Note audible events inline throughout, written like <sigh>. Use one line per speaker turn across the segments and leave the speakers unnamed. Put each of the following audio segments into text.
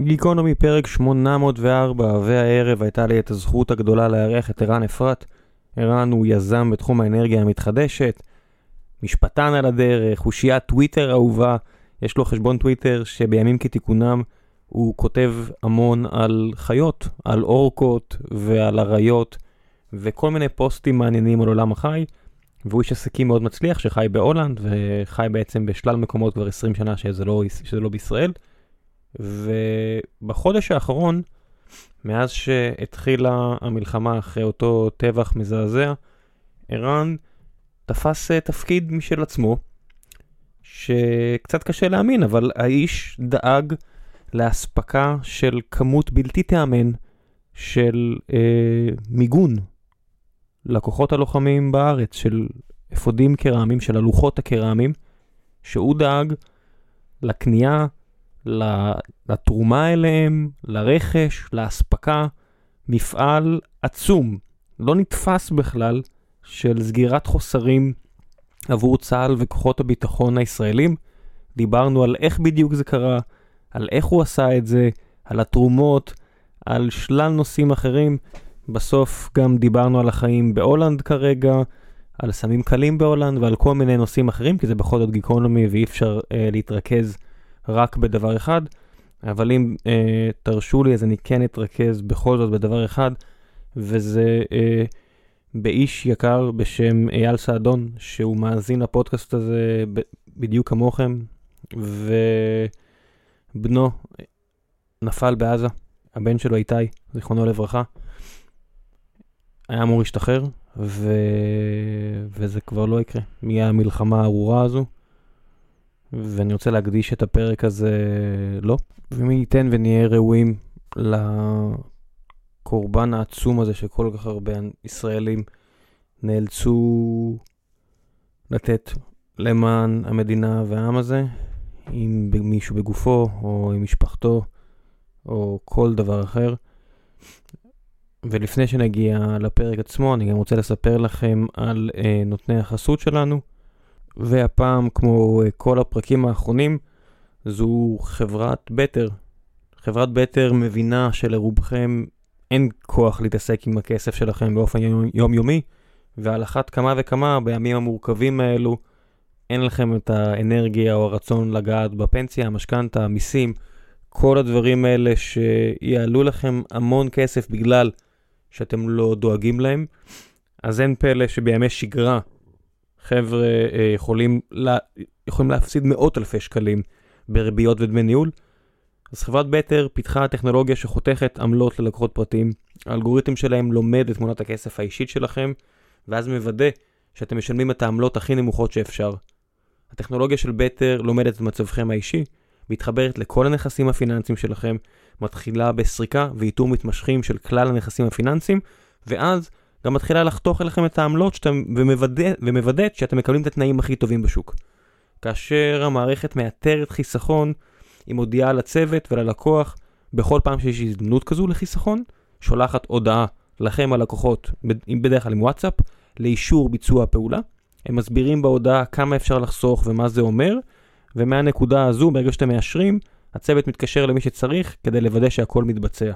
גיקונומי פרק 804, והערב הייתה לי את הזכות הגדולה לארח את ערן אפרת. ערן הוא יזם בתחום האנרגיה המתחדשת, משפטן על הדרך, אושיית טוויטר אהובה, יש לו חשבון טוויטר שבימים כתיקונם הוא כותב המון על חיות, על אורקות ועל אריות וכל מיני פוסטים מעניינים על עולם החי. והוא איש עסקים מאוד מצליח שחי בהולנד וחי בעצם בשלל מקומות כבר 20 שנה שזה לא, שזה לא בישראל. ובחודש האחרון, מאז שהתחילה המלחמה אחרי אותו טבח מזעזע, ערן תפס אה, תפקיד משל עצמו, שקצת קשה להאמין, אבל האיש דאג לאספקה של כמות בלתי תיאמן של אה, מיגון לכוחות הלוחמים בארץ, של אפודים קרמיים, של הלוחות הקרמיים, שהוא דאג לקנייה, לתרומה אליהם, לרכש, לאספקה, מפעל עצום, לא נתפס בכלל, של סגירת חוסרים עבור צה"ל וכוחות הביטחון הישראלים. דיברנו על איך בדיוק זה קרה, על איך הוא עשה את זה, על התרומות, על שלל נושאים אחרים. בסוף גם דיברנו על החיים בהולנד כרגע, על סמים קלים בהולנד ועל כל מיני נושאים אחרים, כי זה בכל זאת גיקונומי ואי אפשר אה, להתרכז רק בדבר אחד. אבל אם אה, תרשו לי אז אני כן אתרכז בכל זאת בדבר אחד, וזה אה, באיש יקר בשם אייל סעדון, שהוא מאזין לפודקאסט הזה בדיוק כמוכם, ובנו נפל בעזה, הבן שלו איתי, זיכרונו לברכה. היה אמור להשתחרר, ו... וזה כבר לא יקרה. מהמלחמה הארורה הזו. ואני רוצה להקדיש את הפרק הזה לו, ומי ייתן ונהיה ראויים לקורבן העצום הזה שכל כך הרבה ישראלים נאלצו לתת למען המדינה והעם הזה, אם מישהו בגופו, או עם משפחתו, או כל דבר אחר. ולפני שנגיע לפרק עצמו, אני גם רוצה לספר לכם על אה, נותני החסות שלנו. והפעם, כמו אה, כל הפרקים האחרונים, זו חברת בטר. חברת בטר מבינה שלרובכם אין כוח להתעסק עם הכסף שלכם באופן יומיומי, ועל אחת כמה וכמה בימים המורכבים האלו, אין לכם את האנרגיה או הרצון לגעת בפנסיה, המשכנתה, המיסים, כל הדברים האלה שיעלו לכם המון כסף בגלל שאתם לא דואגים להם, אז אין פלא שבימי שגרה חבר'ה אה, יכולים, לה, יכולים להפסיד מאות אלפי שקלים בריביות ודמי ניהול. אז חברת בטר פיתחה טכנולוגיה שחותכת עמלות ללקוחות פרטיים. האלגוריתם שלהם לומד את תמונת הכסף האישית שלכם, ואז מוודא שאתם משלמים את העמלות הכי נמוכות שאפשר. הטכנולוגיה של בטר לומדת את מצבכם האישי, מתחברת לכל הנכסים הפיננסיים שלכם, מתחילה בסריקה ואיתור מתמשכים של כלל הנכסים הפיננסיים, ואז גם מתחילה לחתוך אליכם את העמלות שאתם, ומוודא, ומוודאת שאתם מקבלים את התנאים הכי טובים בשוק. כאשר המערכת מאתרת חיסכון, היא מודיעה לצוות וללקוח בכל פעם שיש הזדמנות כזו לחיסכון, שולחת הודעה לכם הלקוחות, בדרך כלל עם וואטסאפ, לאישור ביצוע הפעולה. הם מסבירים בהודעה כמה אפשר לחסוך ומה זה אומר, ומהנקודה הזו, ברגע שאתם מאשרים, הצוות מתקשר למי שצריך כדי לוודא שהכל מתבצע.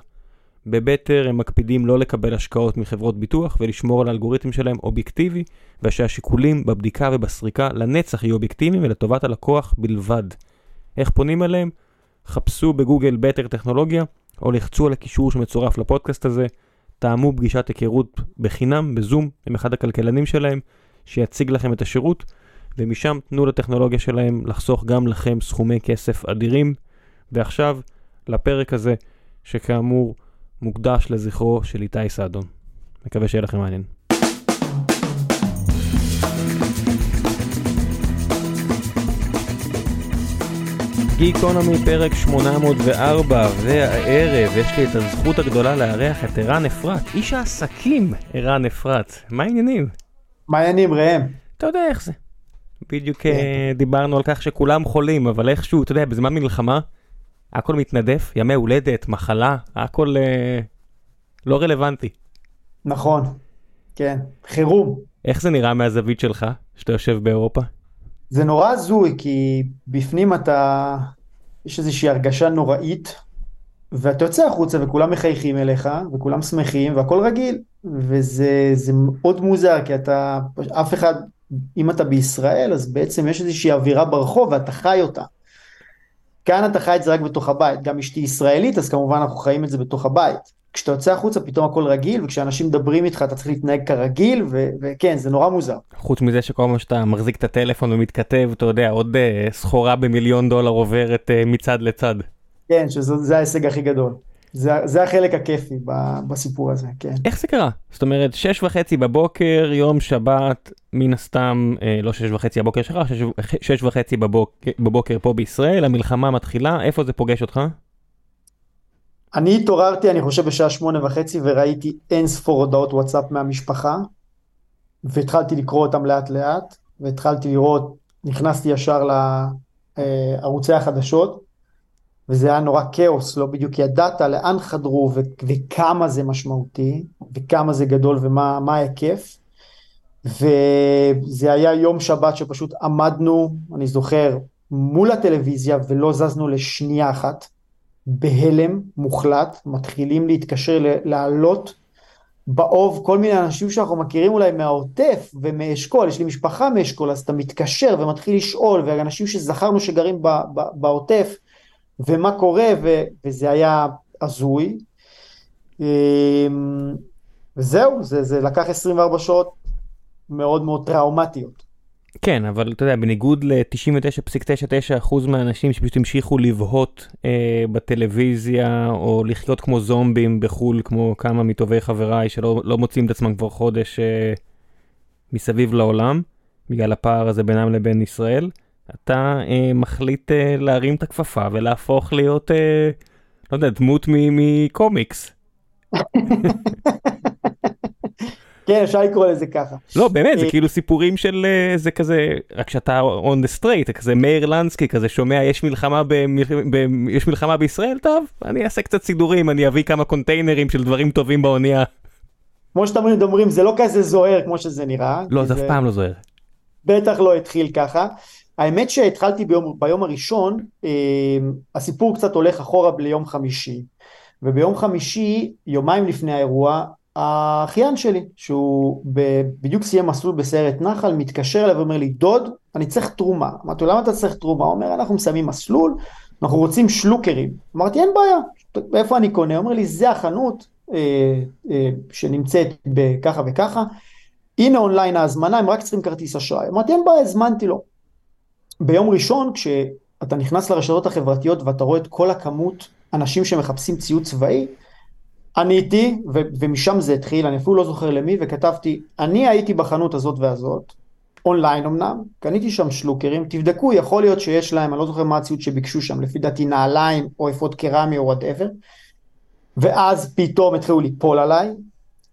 בבטר הם מקפידים לא לקבל השקעות מחברות ביטוח ולשמור על האלגוריתם שלהם אובייקטיבי, ושהשיקולים בבדיקה ובסריקה לנצח יהיו אובייקטיביים ולטובת הלקוח בלבד. איך פונים אליהם? חפשו בגוגל בטר טכנולוגיה, או לחצו על הקישור שמצורף לפודקאסט הזה, טעמו פגישת היכרות בחינם, בזום, עם אחד הכלכלנים שלהם, שיציג לכם את השירות, ומשם תנו לטכנולוגיה שלהם לחסוך גם לכם סכומי כסף אדירים. ועכשיו, לפרק הזה, שכאמור, מוקדש לזכרו של איתי סעדון. מקווה שיהיה לכם מעניין. גיקונומי פרק 804, והערב יש לי את הזכות הגדולה לארח את ערן אפרת, איש העסקים ערן אפרת. מה העניינים?
מה העניינים ראם?
אתה יודע איך זה. בדיוק כן. אה, דיברנו על כך שכולם חולים, אבל איכשהו, אתה יודע, בזמן מלחמה, הכל מתנדף, ימי הולדת, מחלה, הכל אה, לא רלוונטי.
נכון, כן, חירום.
איך זה נראה מהזווית שלך, שאתה יושב באירופה?
זה נורא הזוי, כי בפנים אתה, יש איזושהי הרגשה נוראית, ואתה יוצא החוצה וכולם מחייכים אליך, וכולם שמחים, והכל רגיל. וזה זה מאוד מוזר, כי אתה, אף אחד, אם אתה בישראל, אז בעצם יש איזושהי אווירה ברחוב ואתה חי אותה. כאן אתה חי את זה רק בתוך הבית. גם אשתי ישראלית, אז כמובן אנחנו חיים את זה בתוך הבית. כשאתה יוצא החוצה פתאום הכל רגיל, וכשאנשים מדברים איתך אתה צריך להתנהג כרגיל, ו- וכן, זה נורא מוזר.
חוץ מזה שכל פעם שאתה מחזיק את הטלפון ומתכתב, אתה יודע, עוד uh, סחורה במיליון דולר עוברת uh, מצד לצד.
כן, שזה ההישג הכי גדול. זה, זה החלק הכיפי ב, בסיפור הזה, כן.
איך זה קרה? זאת אומרת, שש וחצי בבוקר, יום שבת, מן הסתם, אה, לא שש וחצי הבוקר שלך, שש, שש וחצי בבוקר, בבוקר פה בישראל, המלחמה מתחילה, איפה זה פוגש אותך?
אני התעוררתי, אני חושב, בשעה שמונה וחצי, וראיתי אין ספור הודעות וואטסאפ מהמשפחה, והתחלתי לקרוא אותם לאט לאט, והתחלתי לראות, נכנסתי ישר לערוצי החדשות, וזה היה נורא כאוס, לא בדיוק ידעת לאן חדרו ו- וכמה זה משמעותי, וכמה זה גדול ומה ההיקף. וזה היה יום שבת שפשוט עמדנו, אני זוכר, מול הטלוויזיה ולא זזנו לשנייה אחת, בהלם מוחלט, מתחילים להתקשר, לעלות באוב כל מיני אנשים שאנחנו מכירים אולי מהעוטף ומאשכול, יש לי משפחה מאשכול, אז אתה מתקשר ומתחיל לשאול, ואנשים שזכרנו שגרים בעוטף, ומה קורה, ו, וזה היה הזוי. אמ, וזהו, זה, זה לקח 24 שעות מאוד מאוד טראומטיות.
כן, אבל אתה יודע, בניגוד ל-99.99% מהאנשים שפשוט המשיכו לבהות אה, בטלוויזיה, או לחיות כמו זומבים בחו"ל, כמו כמה מטובי חבריי שלא לא מוצאים את עצמם כבר חודש אה, מסביב לעולם, בגלל הפער הזה בינם לבין ישראל, אתה אה, מחליט אה, להרים את הכפפה ולהפוך להיות, אה, לא יודע, דמות מקומיקס. <laughs>
כן, אפשר לקרוא לזה ככה.
לא, באמת, זה כאילו סיפורים של זה כזה, רק שאתה on the straight, כזה מאיר לנסקי כזה שומע, יש מלחמה, ב, ב, יש מלחמה בישראל, טוב, אני אעשה קצת סידורים, אני אביא כמה קונטיינרים של דברים טובים באונייה.
כמו שאתם אומרים, זה לא כזה זוהר כמו שזה נראה.
לא, זה אף פעם לא זוהר.
בטח לא התחיל ככה. האמת שהתחלתי ביום, ביום הראשון, אה, הסיפור קצת הולך אחורה ליום חמישי, וביום חמישי, יומיים לפני האירוע, האחיין שלי, שהוא בדיוק סיים מסלול בסיירת נחל, מתקשר אליי ואומר לי, דוד, אני צריך תרומה. אמרתי לו, למה אתה צריך תרומה? הוא אומר, אנחנו מסיימים מסלול, אנחנו רוצים שלוקרים. אמרתי, אין בעיה, איפה אני קונה? הוא אומר לי, זה החנות אה, אה, שנמצאת בככה וככה, הנה אונליין ההזמנה, הם רק צריכים כרטיס אשראי. אמרתי, אין בעיה, הזמנתי לו. ביום ראשון כשאתה נכנס לרשתות החברתיות ואתה רואה את כל הכמות אנשים שמחפשים ציוד צבאי, עניתי ו- ומשם זה התחיל, אני אפילו לא זוכר למי, וכתבתי, אני הייתי בחנות הזאת והזאת, אונליין אמנם, קניתי שם שלוקרים, תבדקו, יכול להיות שיש להם, אני לא זוכר מה הציוד שביקשו שם, לפי דעתי נעליים או אפוד קרמי או whatever, ואז פתאום התחילו ליפול עליי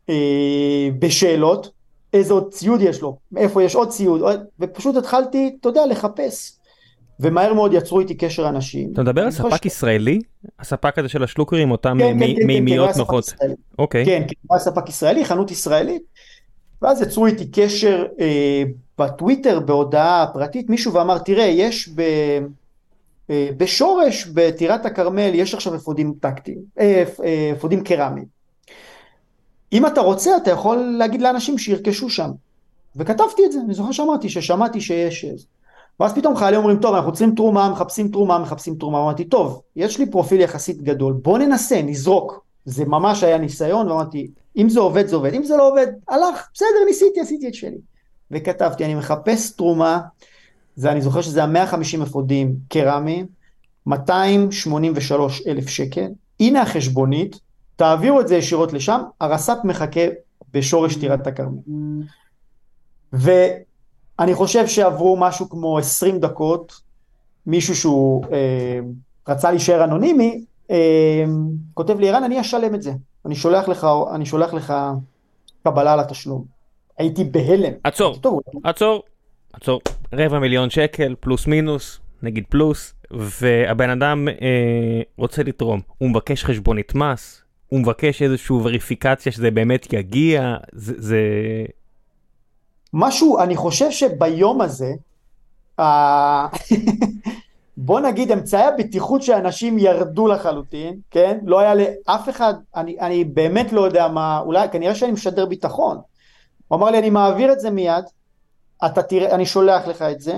אה, בשאלות, איזה עוד ציוד יש לו, איפה יש עוד ציוד, ופשוט התחלתי, אתה יודע, לחפש. ומהר מאוד יצרו איתי קשר אנשים.
אתה מדבר על ספק ישראלי? הספק הזה של השלוקרים, אותם כן, כן, כן, מימיות נוחות.
אוקיי. כן, כן, הוא היה ספק ישראלי, חנות ישראלית. ואז יצרו איתי קשר אה, בטוויטר, בהודעה פרטית, מישהו ואמר, תראה, יש ב... אה, בשורש, בטירת הכרמל, יש עכשיו אפודים טקטיים, אה, אה, אפודים קרמיים. אם אתה רוצה, אתה יכול להגיד לאנשים שירכשו שם. וכתבתי את זה, אני זוכר שאמרתי, ששמעתי שיש... ואז פתאום חיילים אומרים, טוב, אנחנו צריכים תרומה, מחפשים תרומה, מחפשים תרומה. אמרתי, טוב, יש לי פרופיל יחסית גדול, בוא ננסה, נזרוק. זה ממש היה ניסיון, ואמרתי, אם זה עובד, זה עובד, אם זה לא עובד, הלך, בסדר, ניסיתי, עשיתי את שלי. וכתבתי, אני מחפש תרומה, זה, אני זוכר שזה ה-150 אפודים קרמיים, 283 אלף שקל, הנה החשבונית, תעבירו את זה ישירות לשם, הרס"פ מחכה בשורש טירת הכרמל. ואני חושב שעברו משהו כמו 20 דקות, מישהו שהוא אה, רצה להישאר אנונימי, אה, כותב לי, ערן, אני אשלם את זה. אני שולח לך, אני שולח לך קבלה על התשלום. הייתי בהלם.
עצור, עצור, עצור. רבע מיליון שקל, פלוס מינוס, נגיד פלוס, והבן אדם אה, רוצה לתרום. הוא מבקש חשבונית מס, הוא מבקש איזושהי וריפיקציה שזה באמת יגיע, זה... זה...
משהו, אני חושב שביום הזה, <laughs> בוא נגיד אמצעי הבטיחות של אנשים ירדו לחלוטין, כן? לא היה לאף אחד, אני, אני באמת לא יודע מה, אולי כנראה שאני משדר ביטחון. הוא אמר לי אני מעביר את זה מיד, אתה תראה, אני שולח לך את זה,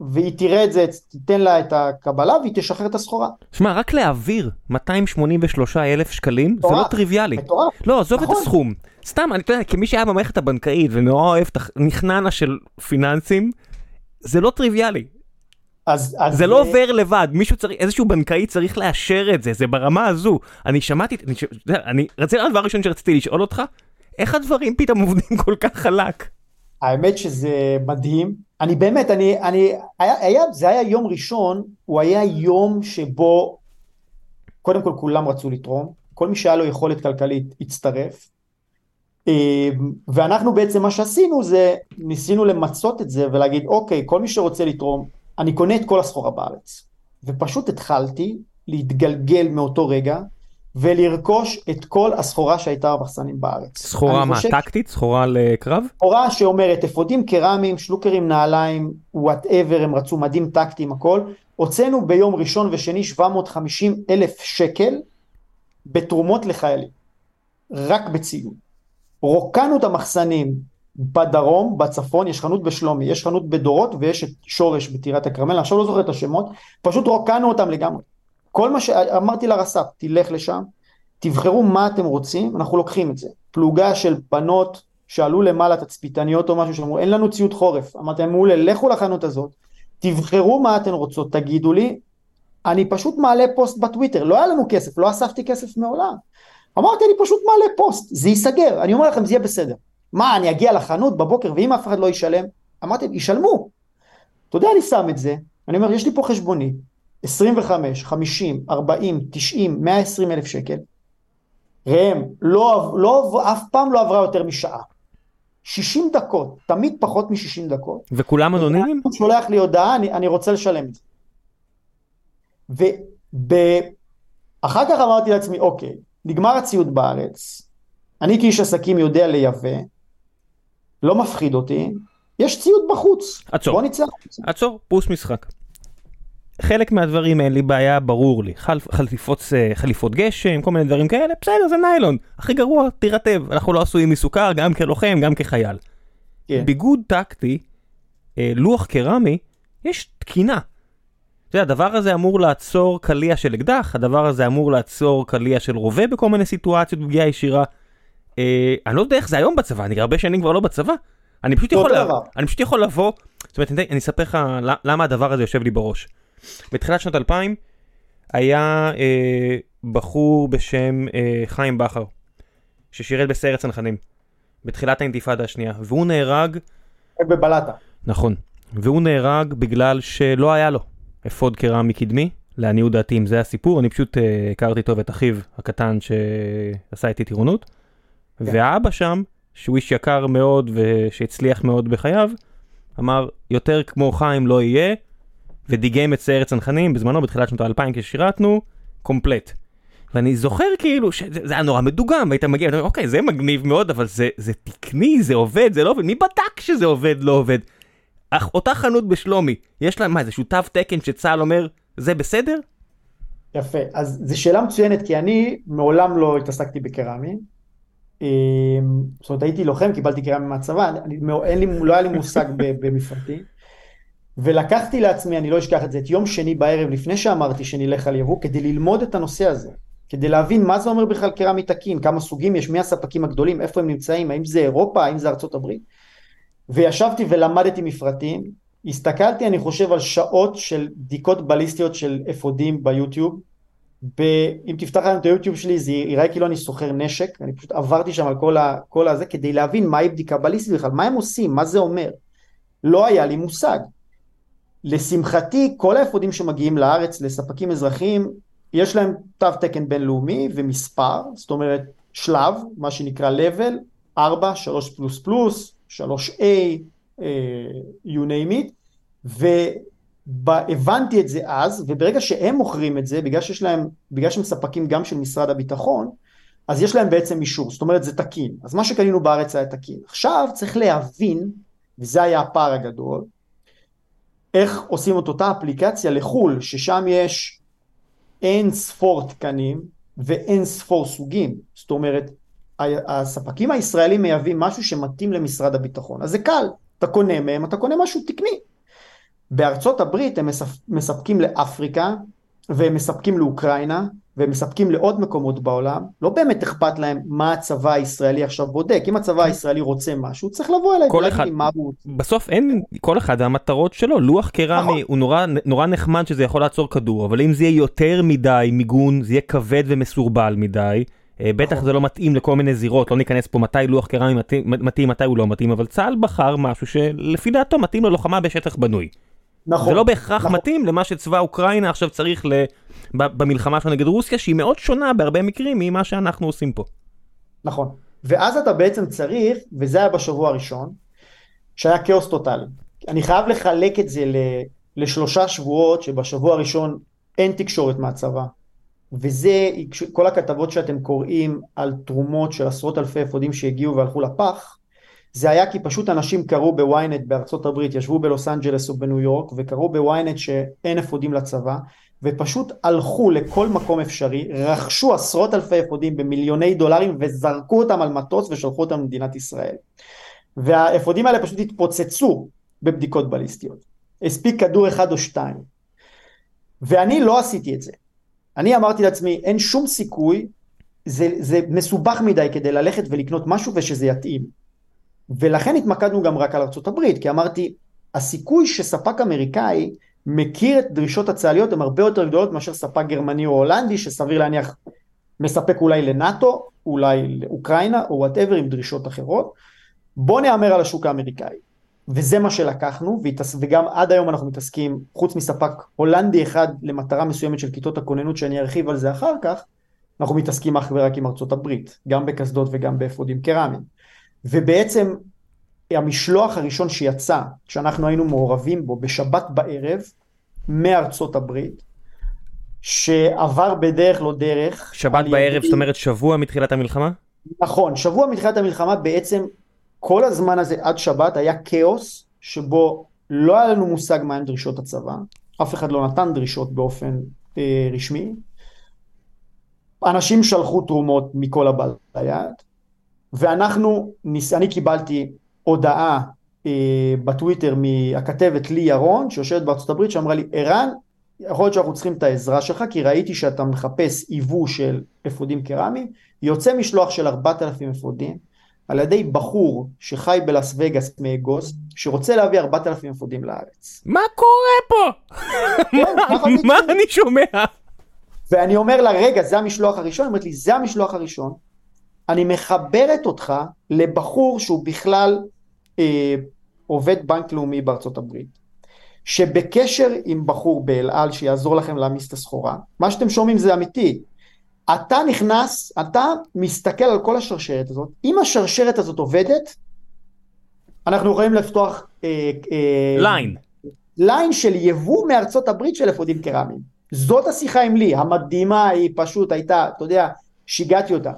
והיא תראה את זה, תיתן לה את הקבלה והיא תשחרר את הסחורה.
שמע, רק להעביר 283 אלף שקלים זה לא טריוויאלי.
מטורף.
לא, עזוב את
נכון.
הסכום. סתם, אני, אתה יודע, כמי שהיה במערכת הבנקאית ונורא אוהב את הנכננה של פיננסים, זה לא טריוויאלי.
אז, אז
זה לא עובר לבד, מישהו צריך, איזשהו בנקאי צריך לאשר את זה, זה ברמה הזו. אני שמעתי, אני, אני, זה הדבר הראשון שרציתי לשאול אותך, איך הדברים פתאום עובדים כל כך חלק?
האמת שזה מדהים. אני באמת, אני, אני, היה, היה, זה היה יום ראשון, הוא היה יום שבו קודם כל כולם רצו לתרום, כל מי שהיה לו יכולת כלכלית הצטרף. אה, ואנחנו בעצם מה שעשינו זה ניסינו למצות את זה ולהגיד אוקיי כל מי שרוצה לתרום אני קונה את כל הסחורה בארץ ופשוט התחלתי להתגלגל מאותו רגע ולרכוש את כל הסחורה שהייתה במחסנים בארץ.
סחורה מה,
חושב
טקטית? סחורה לקרב?
סחורה שאומרת אפודים קרמיים, שלוקרים, נעליים, whatever, הם רצו מדים טקטיים, הכל. הוצאנו ביום ראשון ושני 750 אלף שקל בתרומות לחיילים, רק בציוד. רוקנו את המחסנים בדרום, בצפון, יש חנות בשלומי, יש חנות בדורות ויש את שורש בטירת הכרמל, עכשיו לא זוכר את השמות, פשוט רוקנו אותם לגמרי. כל מה שאמרתי לרס"פ, תלך לשם, תבחרו מה אתם רוצים, אנחנו לוקחים את זה. פלוגה של בנות שעלו למעלה תצפיתניות או משהו שאמרו אין לנו ציוד חורף, אמרתי להם מעולה, לכו לחנות הזאת, תבחרו מה אתן רוצות, תגידו לי, אני פשוט מעלה פוסט בטוויטר, לא היה לנו כסף, לא אספתי כסף מעולם. אמרתי אני פשוט מעלה פוסט, זה ייסגר, אני אומר לכם זה יהיה בסדר. מה אני אגיע לחנות בבוקר ואם אף אחד לא ישלם? אמרתי ישלמו. אתה יודע אני שם את זה, אני אומר יש לי פה חשבונית, 25, 50, 40, 90, 120 אלף שקל, ראם, לא, לא, אף פעם לא עברה יותר משעה. 60 דקות, תמיד פחות מ-60 דקות.
וכולם אנונימיים?
הוא שולח לי הודעה, אני, אני רוצה לשלם את זה. ואחר כך אמרתי לעצמי, אוקיי, נגמר הציוד בארץ, אני כאיש עסקים יודע לייבא, לא מפחיד אותי, יש ציוד בחוץ,
עצור.
בוא נצא.
עצור, פוס משחק. חלק מהדברים אין לי בעיה, ברור לי. חל, חליפות, אה, חליפות גשם, כל מיני דברים כאלה, בסדר, זה ניילון. הכי גרוע, תירטב. אנחנו לא עשויים מסוכר, גם כלוחם, גם כחייל.
כן.
ביגוד טקטי, אה, לוח קרמי, יש תקינה. אתה יודע, הדבר הזה אמור לעצור קליע של אקדח, הדבר הזה אמור לעצור קליע של רובה בכל מיני סיטואציות פגיעה ישירה. אה, אני לא יודע איך זה היום בצבא, אני הרבה שנים כבר לא בצבא. אני פשוט יכול, לה-. אני פשוט יכול לבוא, זאת אומרת, אני, אני אספר לך למה הדבר הזה יושב לי בראש. בתחילת שנות 2000 היה אה, בחור בשם אה, חיים בכר, ששירת בסיירת צנחנים, בתחילת האינתיפאדה השנייה, והוא נהרג
בבלטה.
נכון. והוא נהרג בגלל שלא היה לו אפוד קרמי קדמי, לעניות דעתי אם זה הסיפור, אני פשוט uh, הכרתי טוב את אחיו הקטן שעשה איתי טירונות,
כן.
והאבא שם, שהוא איש יקר מאוד ושהצליח מאוד בחייו, אמר יותר כמו חיים לא יהיה, ודיגם את סיירת צנחנים בזמנו בתחילת שנות האלפיים כששירתנו, קומפלט. ואני זוכר כאילו שזה זה היה נורא מדוגם והיית מגיע ואתה אומר אוקיי זה מגניב מאוד אבל זה זה תקני זה עובד זה לא עובד מי בדק שזה עובד לא עובד. אך אותה חנות בשלומי יש לה מה איזשהו תו תקן שצה"ל אומר זה בסדר?
יפה, אז זו שאלה מצוינת כי אני מעולם לא התעסקתי בקרמי. אמ, זאת אומרת הייתי לוחם, קיבלתי קרמי מהצבא, אני, אין לי, לא היה לי מושג ב- במפרטי. ולקחתי לעצמי, אני לא אשכח את זה, את יום שני בערב לפני שאמרתי שנלך על יבוא, כדי ללמוד את הנושא הזה. כדי להבין מה זה אומר בכלל קרמי תקין, כמה סוגים יש, מי הספקים הגדולים, איפה הם נמצאים, האם זה אירופה, האם זה ארצות הברית. וישבתי ולמדתי מפרטים, הסתכלתי אני חושב על שעות של בדיקות בליסטיות של אפודים ביוטיוב, ב... אם תפתח לנו את היוטיוב שלי זה יראה כאילו אני סוחר נשק, אני פשוט עברתי שם על כל, ה... כל הזה כדי להבין מהי בדיקה בליסטית בכלל, מה הם עושים, מה זה אומר. לא היה לי מושג. לשמחתי כל האפודים שמגיעים לארץ לספקים אזרחיים יש להם תו תקן בינלאומי ומספר, זאת אומרת שלב, מה שנקרא level, 4, 3 פלוס פלוס, 3A, uh, you name it, והבנתי את זה אז, וברגע שהם מוכרים את זה, בגלל שיש להם, בגלל שהם ספקים גם של משרד הביטחון, אז יש להם בעצם אישור, זאת אומרת זה תקין. אז מה שקנינו בארץ היה תקין. עכשיו צריך להבין, וזה היה הפער הגדול, איך עושים את אותה אפליקציה לחו"ל, ששם יש אין ספור תקנים ואין ספור סוגים. זאת אומרת, הספקים הישראלים מייבאים משהו שמתאים למשרד הביטחון. אז זה קל, אתה קונה מהם, אתה קונה משהו תקני. בארצות הברית הם מספקים לאפריקה, והם מספקים לאוקראינה, והם מספקים לעוד מקומות בעולם, לא באמת אכפת להם מה הצבא הישראלי עכשיו בודק, אם הצבא הישראלי רוצה משהו, צריך לבוא אליי
ולהגיד לי מה הוא... בסוף אין, כל אחד והמטרות שלו, לוח קרמי נכון. הוא נורא, נורא נחמד שזה יכול לעצור כדור, אבל אם זה יהיה יותר מדי מיגון, זה יהיה כבד ומסורבל מדי, אה, בטח נכון. זה לא מתאים לכל מיני זירות, לא ניכנס פה מתי לוח קרמי מתאים, מתאים, מתי הוא לא מתאים, אבל צה"ל בחר משהו שלפי דעתו מתאים ללוחמה בשטח בנוי. נכון. זה לא בהכרח נכון. מתאים למה שצבא אוקראינה עכשיו צריך ל... במלחמה שלנו נגד רוסיה, שהיא מאוד שונה בהרבה מקרים ממה שאנחנו עושים פה.
נכון. ואז אתה בעצם צריך, וזה היה בשבוע הראשון, שהיה כאוס טוטאלי. אני חייב לחלק את זה ל... לשלושה שבועות, שבשבוע הראשון אין תקשורת מהצבא. וזה, כל הכתבות שאתם קוראים על תרומות של עשרות אלפי אפודים שהגיעו והלכו לפח, זה היה כי פשוט אנשים קראו בוויינט בארצות הברית, ישבו בלוס אנג'לס או בניו יורק, וקראו בוויינט שאין אפודים לצבא, ופשוט הלכו לכל מקום אפשרי, רכשו עשרות אלפי אפודים במיליוני דולרים וזרקו אותם על מטוס ושלחו אותם למדינת ישראל. והאפודים האלה פשוט התפוצצו בבדיקות בליסטיות. הספיק כדור אחד או שתיים. ואני לא עשיתי את זה. אני אמרתי לעצמי, אין שום סיכוי, זה, זה מסובך מדי כדי ללכת ולקנות משהו ושזה יתאים. ולכן התמקדנו גם רק על ארה"ב, כי אמרתי, הסיכוי שספק אמריקאי מכיר את דרישות הצה"ליות הן הרבה יותר גדולות מאשר ספק גרמני או הולנדי, שסביר להניח מספק אולי לנאטו, אולי לאוקראינה או whatever עם דרישות אחרות. בוא נהמר על השוק האמריקאי. וזה מה שלקחנו, וגם עד היום אנחנו מתעסקים, חוץ מספק הולנדי אחד למטרה מסוימת של כיתות הכוננות שאני ארחיב על זה אחר כך, אנחנו מתעסקים אך ורק עם ארצות הברית, גם בקסדות וגם באפודים קרמיים. ובעצם המשלוח הראשון שיצא, שאנחנו היינו מעורבים בו בשבת בערב, מארצות הברית, שעבר בדרך לא דרך.
שבת בערב, ידי... זאת אומרת שבוע מתחילת המלחמה?
נכון, שבוע מתחילת המלחמה בעצם כל הזמן הזה עד שבת היה כאוס, שבו לא היה לנו מושג מהן דרישות הצבא, אף אחד לא נתן דרישות באופן אה, רשמי. אנשים שלחו תרומות מכל הבא ליד, ואנחנו, אני קיבלתי הודעה אה, בטוויטר מהכתבת לי ירון, שיושבת בארצות הברית, שאמרה לי, ערן, יכול להיות שאנחנו צריכים את העזרה שלך, כי ראיתי שאתה מחפש יבוא של אפודים קרמיים, יוצא משלוח של 4,000 אפודים, על ידי בחור שחי בלאס וגאס מאגוז, שרוצה להביא 4,000 אפודים לארץ.
מה קורה פה? כן, מה אני שומע?
ואני אומר לה, רגע, זה המשלוח הראשון? היא אומרת לי, זה המשלוח הראשון. אני מחברת אותך לבחור שהוא בכלל אה, עובד בנק לאומי בארצות הברית, שבקשר עם בחור באל על שיעזור לכם להעמיס את הסחורה, מה שאתם שומעים זה אמיתי, אתה נכנס, אתה מסתכל על כל השרשרת הזאת, אם השרשרת הזאת עובדת, אנחנו יכולים לפתוח
אה, אה, line.
line של יבוא מארצות הברית של אפודים קרמיים. זאת השיחה עם לי, המדהימה היא פשוט הייתה, אתה יודע, שיגעתי אותה.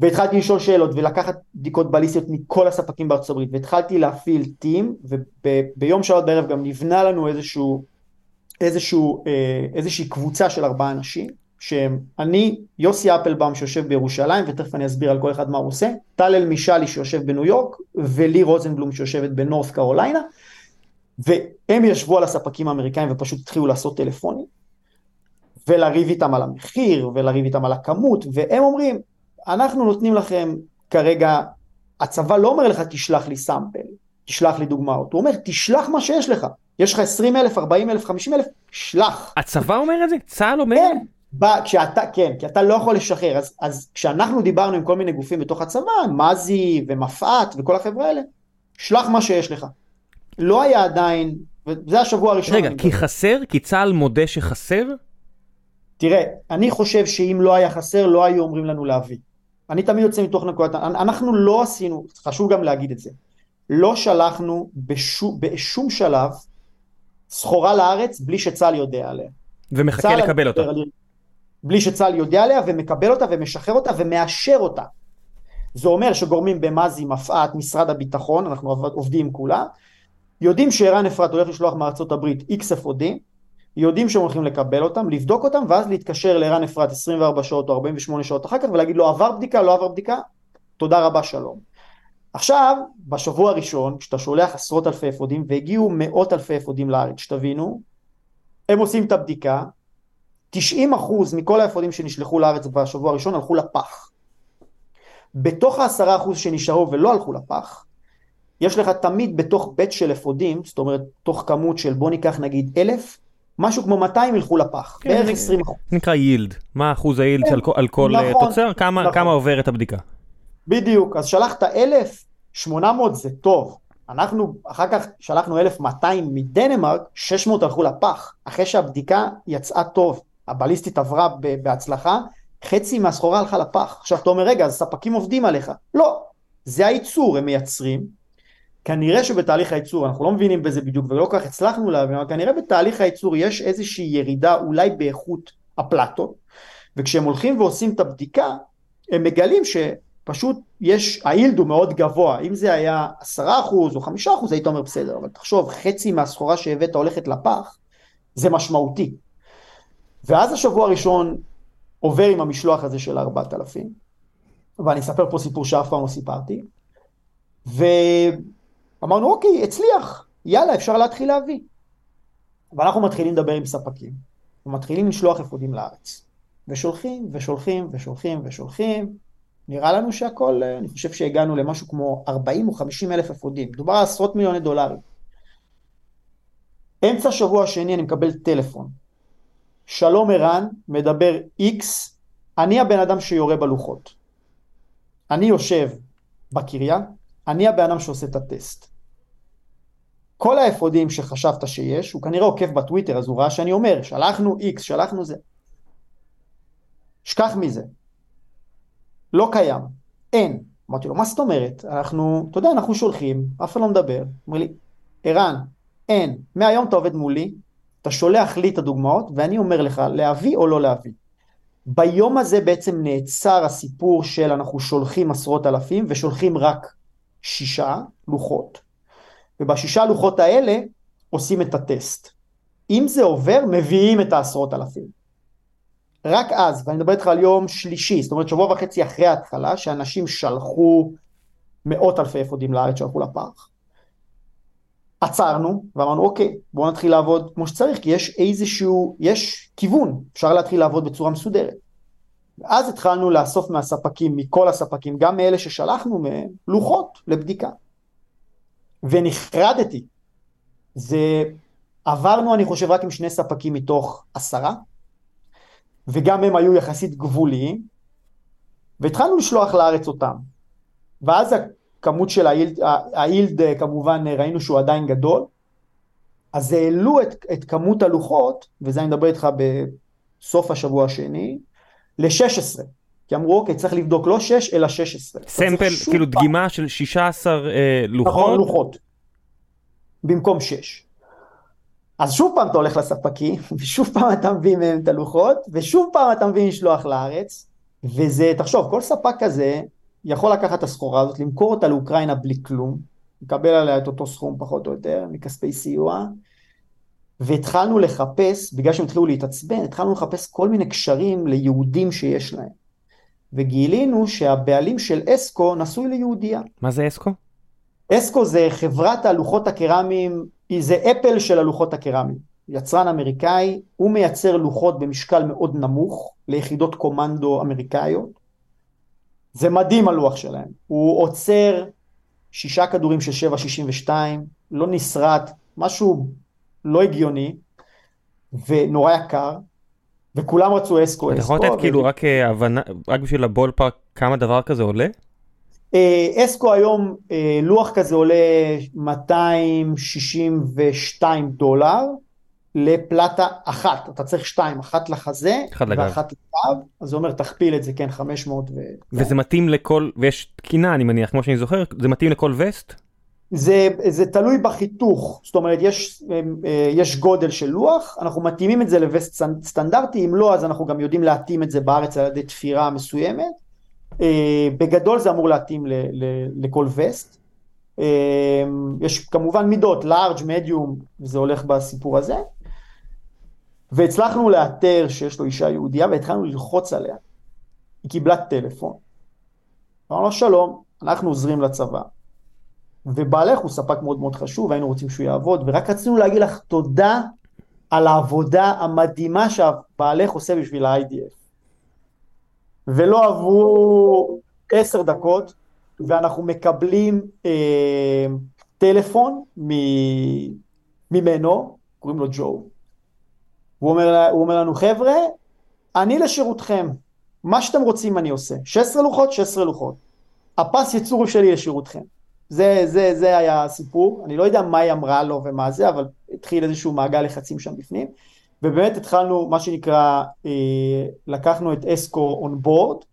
והתחלתי לשאול שאלות ולקחת בדיקות בליסטיות מכל הספקים בארצות הברית והתחלתי להפעיל טים וביום שבת בערב גם נבנה לנו איזשהו, איזשהו, אה, איזושהי קבוצה של ארבעה אנשים שהם אני, יוסי אפלבאום שיושב בירושלים ותכף אני אסביר על כל אחד מה הוא עושה, טל אלמישלי שיושב בניו יורק ולי רוזנבלום שיושבת בנורף קרוליינה והם ישבו על הספקים האמריקאים ופשוט התחילו לעשות טלפונים ולריב איתם על המחיר ולריב איתם על הכמות והם אומרים אנחנו נותנים לכם כרגע, הצבא לא אומר לך תשלח לי סאמפל, תשלח לי דוגמאות, הוא אומר תשלח מה שיש לך, יש לך 20 אלף, 40 אלף, 50 אלף, שלח.
הצבא אומר את זה? צה"ל אומר?
כן, בא, כשאתה, כן, כי אתה לא יכול לשחרר, אז, אז כשאנחנו דיברנו עם כל מיני גופים בתוך הצבא, מזי ומפא"ת וכל החבר'ה האלה, שלח מה שיש לך. לא היה עדיין, וזה השבוע הראשון.
רגע, כי דבר. חסר? כי צה"ל מודה שחסר?
תראה, אני חושב שאם לא היה חסר, לא היו אומרים לנו להביא. אני תמיד יוצא מתוך נקודת, אנחנו לא עשינו, חשוב גם להגיד את זה, לא שלחנו בשום, בשום שלב סחורה לארץ בלי שצה"ל יודע עליה.
ומחכה לקבל אותה.
בלי שצה"ל יודע עליה ומקבל אותה ומשחרר אותה ומאשר אותה. זה אומר שגורמים במזי, מפא"ת, משרד הביטחון, אנחנו עובדים עם כולם, יודעים שערן אפרת הולך לשלוח מארצות הברית איקס אפודים, יודעים שהם הולכים לקבל אותם, לבדוק אותם, ואז להתקשר לערן אפרת 24 שעות או 48 שעות אחר כך ולהגיד לו עבר בדיקה, לא עבר בדיקה, תודה רבה, שלום. עכשיו, בשבוע הראשון, כשאתה שולח עשרות אלפי אפודים, והגיעו מאות אלפי אפודים לארץ, שתבינו, הם עושים את הבדיקה, 90% מכל האפודים שנשלחו לארץ בשבוע הראשון הלכו לפח. בתוך העשרה אחוז שנשארו ולא הלכו לפח, יש לך תמיד בתוך בית של אפודים, זאת אומרת, תוך כמות של בוא ניקח נגיד אלף, משהו כמו 200 ילכו לפח, כן, בערך 20 אחוז.
נקרא יילד, מה אחוז היילד כן, על, על כל אה, נכון, תוצר, כמה, נכון. כמה עובר את הבדיקה.
בדיוק, אז שלחת 1,800 זה טוב. אנחנו אחר כך שלחנו 1,200 מדנמרק, 600 הלכו לפח, אחרי שהבדיקה יצאה טוב, הבליסטית עברה בהצלחה, חצי מהסחורה הלכה לפח. עכשיו אתה אומר, רגע, אז ספקים עובדים עליך. לא, זה הייצור, הם מייצרים. כנראה שבתהליך הייצור, אנחנו לא מבינים בזה בדיוק ולא כל כך הצלחנו להבין, אבל כנראה בתהליך הייצור יש איזושהי ירידה אולי באיכות הפלטות, וכשהם הולכים ועושים את הבדיקה, הם מגלים שפשוט יש, האילד הוא מאוד גבוה, אם זה היה עשרה אחוז או חמישה אחוז היית אומר בסדר, אבל תחשוב, חצי מהסחורה שהבאת הולכת לפח, זה משמעותי. ואז השבוע הראשון עובר עם המשלוח הזה של 4,000, ואני אספר פה סיפור שאף פעם לא סיפרתי, ואמרנו אוקיי, הצליח, יאללה, אפשר להתחיל להביא. ואנחנו מתחילים לדבר עם ספקים, ומתחילים לשלוח אפודים לארץ. ושולחים, ושולחים, ושולחים, ושולחים. נראה לנו שהכל, אני חושב שהגענו למשהו כמו 40 או 50 אלף אפודים. מדובר על עשרות מיליוני דולרים. אמצע שבוע השני אני מקבל טלפון שלום ערן, מדבר איקס, אני הבן אדם שיורה בלוחות. אני יושב בקריה, אני הבן אדם שעושה את הטסט. כל האפודים שחשבת שיש, הוא כנראה עוקב בטוויטר, אז הוא ראה שאני אומר, שלחנו איקס, שלחנו זה. שכח מזה. לא קיים. אין. אמרתי לו, מה זאת אומרת? אנחנו, אתה יודע, אנחנו שולחים, אף אחד לא מדבר. אומר לי, ערן, אין. מהיום אתה עובד מולי, אתה שולח לי את הדוגמאות ואני אומר לך להביא או לא להביא. ביום הזה בעצם נעצר הסיפור של אנחנו שולחים עשרות אלפים ושולחים רק שישה לוחות ובשישה לוחות האלה עושים את הטסט. אם זה עובר מביאים את העשרות אלפים. רק אז, ואני מדבר איתך על יום שלישי, זאת אומרת שבוע וחצי אחרי ההתחלה, שאנשים שלחו מאות אלפי אפודים לארץ שהלכו לפח. עצרנו ואמרנו אוקיי בואו נתחיל לעבוד כמו שצריך כי יש איזשהו, יש כיוון, אפשר להתחיל לעבוד בצורה מסודרת. ואז התחלנו לאסוף מהספקים, מכל הספקים, גם מאלה ששלחנו מהם, לוחות לבדיקה. ונחרדתי. זה, עברנו אני חושב רק עם שני ספקים מתוך עשרה, וגם הם היו יחסית גבוליים, והתחלנו לשלוח לארץ אותם. ואז כמות של האילד, האילד כמובן ראינו שהוא עדיין גדול, אז העלו את, את כמות הלוחות, וזה אני מדבר איתך בסוף השבוע השני, ל-16. כי אמרו אוקיי צריך לבדוק לא 6 אלא 16.
סמפל, כאילו פעם. דגימה של 16 אה, לוחות? נכון,
לוחות. במקום 6. אז שוב פעם אתה הולך לספקים, <laughs> ושוב פעם אתה מביא מהם את הלוחות, ושוב פעם אתה מביא משלוח לארץ, וזה, תחשוב, כל ספק כזה, יכול לקחת את הסחורה הזאת, למכור אותה לאוקראינה בלי כלום, לקבל עליה את אותו סכום פחות או יותר מכספי סיוע, והתחלנו לחפש, בגלל שהם התחילו להתעצבן, התחלנו לחפש כל מיני קשרים ליהודים שיש להם. וגילינו שהבעלים של אסקו נשוי ליהודייה.
מה זה אסקו?
אסקו זה חברת הלוחות הקרמיים, זה אפל של הלוחות הקרמיים. יצרן אמריקאי, הוא מייצר לוחות במשקל מאוד נמוך ליחידות קומנדו אמריקאיות. זה מדהים הלוח שלהם. הוא עוצר שישה כדורים של 7.62, לא נסרט, משהו לא הגיוני, ונורא יקר, וכולם רצו אסקו.
אתה יכול לתת כאילו רק אה, הבנה, רק בשביל הבול פארק, כמה דבר כזה עולה?
אה, אסקו היום, אה, לוח כזה עולה 262 דולר, לפלטה אחת, אתה צריך שתיים, אחת לחזה,
אחד
ואחת לגב, אז זה אומר תכפיל את זה, כן, 500 ו...
וזה מתאים לכל, ויש תקינה אני מניח, כמו שאני זוכר, זה מתאים לכל וסט?
זה, זה תלוי בחיתוך, זאת אומרת יש, אה, יש גודל של לוח, אנחנו מתאימים את זה לווסט סטנדרטי, אם לא אז אנחנו גם יודעים להתאים את זה בארץ על ידי תפירה מסוימת, אה, בגדול זה אמור להתאים ל, ל, לכל וסט, יש כמובן מידות, לארג', מדיום, זה הולך בסיפור הזה. והצלחנו לאתר שיש לו אישה יהודייה והתחלנו ללחוץ עליה. היא קיבלה טלפון. אמרנו לו שלום, אנחנו עוזרים לצבא. ובעלך הוא ספק מאוד מאוד חשוב, היינו רוצים שהוא יעבוד, ורק רצינו להגיד לך תודה על העבודה המדהימה שהבעלך עושה בשביל ה-IDF. ולא עברו עשר דקות, ואנחנו מקבלים אה, טלפון ממנו, קוראים לו ג'ו. הוא אומר, הוא אומר לנו, חבר'ה, אני לשירותכם, מה שאתם רוצים אני עושה. 16 לוחות, 16 לוחות. הפס ייצור שלי לשירותכם. זה, זה, זה היה הסיפור, אני לא יודע מה היא אמרה לו ומה זה, אבל התחיל איזשהו מעגל לחצים שם בפנים, ובאמת התחלנו, מה שנקרא, אה, לקחנו את אסקו און בורד,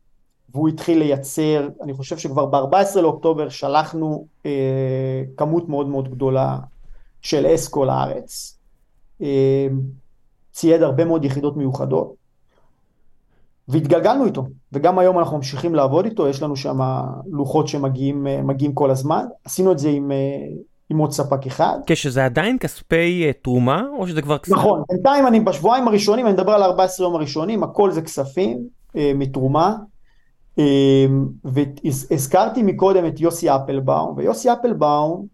והוא התחיל לייצר, אני חושב שכבר ב-14 לאוקטובר שלחנו אה, כמות מאוד מאוד גדולה של אסקו לארץ. אה, צייד הרבה מאוד יחידות מיוחדות, והתגלגלנו איתו, וגם היום אנחנו ממשיכים לעבוד איתו, יש לנו שם לוחות שמגיעים כל הזמן, עשינו את זה עם, עם עוד ספק אחד.
כשזה עדיין כספי תרומה, או שזה כבר
כספים? נכון, בינתיים אני בשבועיים הראשונים, אני מדבר על 14 יום הראשונים, הכל זה כספים מתרומה, והזכרתי מקודם את יוסי אפלבאום, ויוסי אפלבאום,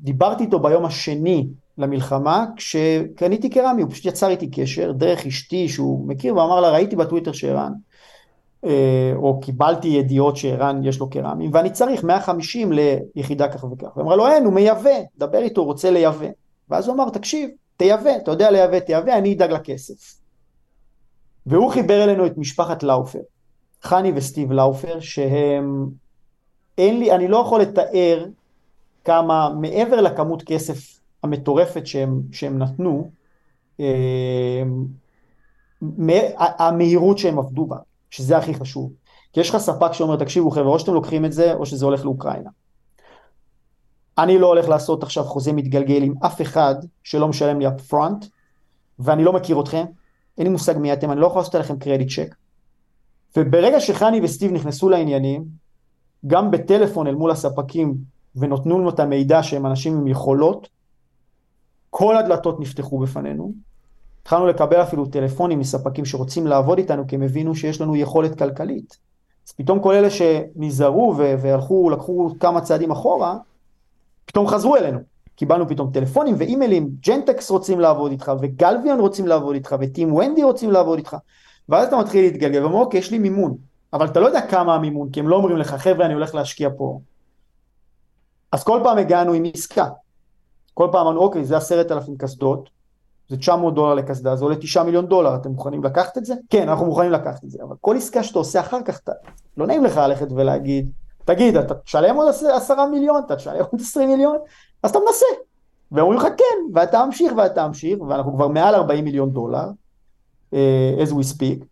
דיברתי איתו ביום השני למלחמה, כשקניתי קרמי, הוא פשוט יצר איתי קשר, דרך אשתי שהוא מכיר, ואמר לה, ראיתי בטוויטר שערן, אה, או קיבלתי ידיעות שערן יש לו קרמי, ואני צריך 150 ליחידה כך וכך. הוא אמר לו, אין, הוא מייבא, דבר איתו, הוא רוצה לייבא. ואז הוא אמר, תקשיב, תייבא, אתה יודע לייבא, תייבא, אני אדאג לכסף. והוא חיבר אלינו את משפחת לאופר, חני וסטיב לאופר, שהם, אין לי, אני לא יכול לתאר כמה, מעבר לכמות כסף המטורפת שהם, שהם נתנו, אה, המהירות שהם עבדו בה, שזה הכי חשוב. כי יש לך ספק שאומר, תקשיבו חבר'ה, או שאתם לוקחים את זה, או שזה הולך לאוקראינה. אני לא הולך לעשות עכשיו חוזה מתגלגל עם אף אחד שלא משלם לי אפפרונט, ואני לא מכיר אתכם, אין לי מושג מי אתם, אני לא יכול לעשות עליכם קרדיט צ'ק. וברגע שחני וסטיב נכנסו לעניינים, גם בטלפון אל מול הספקים, ונותנו לנו את המידע שהם אנשים עם יכולות, כל הדלתות נפתחו בפנינו. התחלנו לקבל אפילו טלפונים מספקים שרוצים לעבוד איתנו כי הם הבינו שיש לנו יכולת כלכלית. אז פתאום כל אלה שנזהרו והלכו, לקחו כמה צעדים אחורה, פתאום חזרו אלינו. קיבלנו פתאום טלפונים ואימיילים, ג'נטקס רוצים לעבוד איתך, וגלוויון רוצים לעבוד איתך, וטים ונדי רוצים לעבוד איתך. ואז אתה מתחיל להתגלגל ואומר, אוקיי, יש לי מימון. אבל אתה לא יודע כמה המימון, כי הם לא אומרים לך, חבר'ה, אני הולך להשקיע פה. אז כל פעם הגענו עם עסקה. כל פעם אמרנו, אוקיי, זה עשרת אלפים קסדות, זה 900 דולר לקסדה, זה עולה 9 מיליון דולר, אתם מוכנים לקחת את זה? כן, אנחנו מוכנים לקחת את זה, אבל כל עסקה שאתה עושה אחר כך, אתה, לא נעים לך ללכת ולהגיד, תגיד, אתה תשלם עוד 10 מיליון, אתה תשלם עוד 20 מיליון, אז אתה מנסה. ואומרים לך כן, ואתה ממשיך ואתה ממשיך, ואנחנו כבר מעל 40 מיליון דולר, uh, as we speak,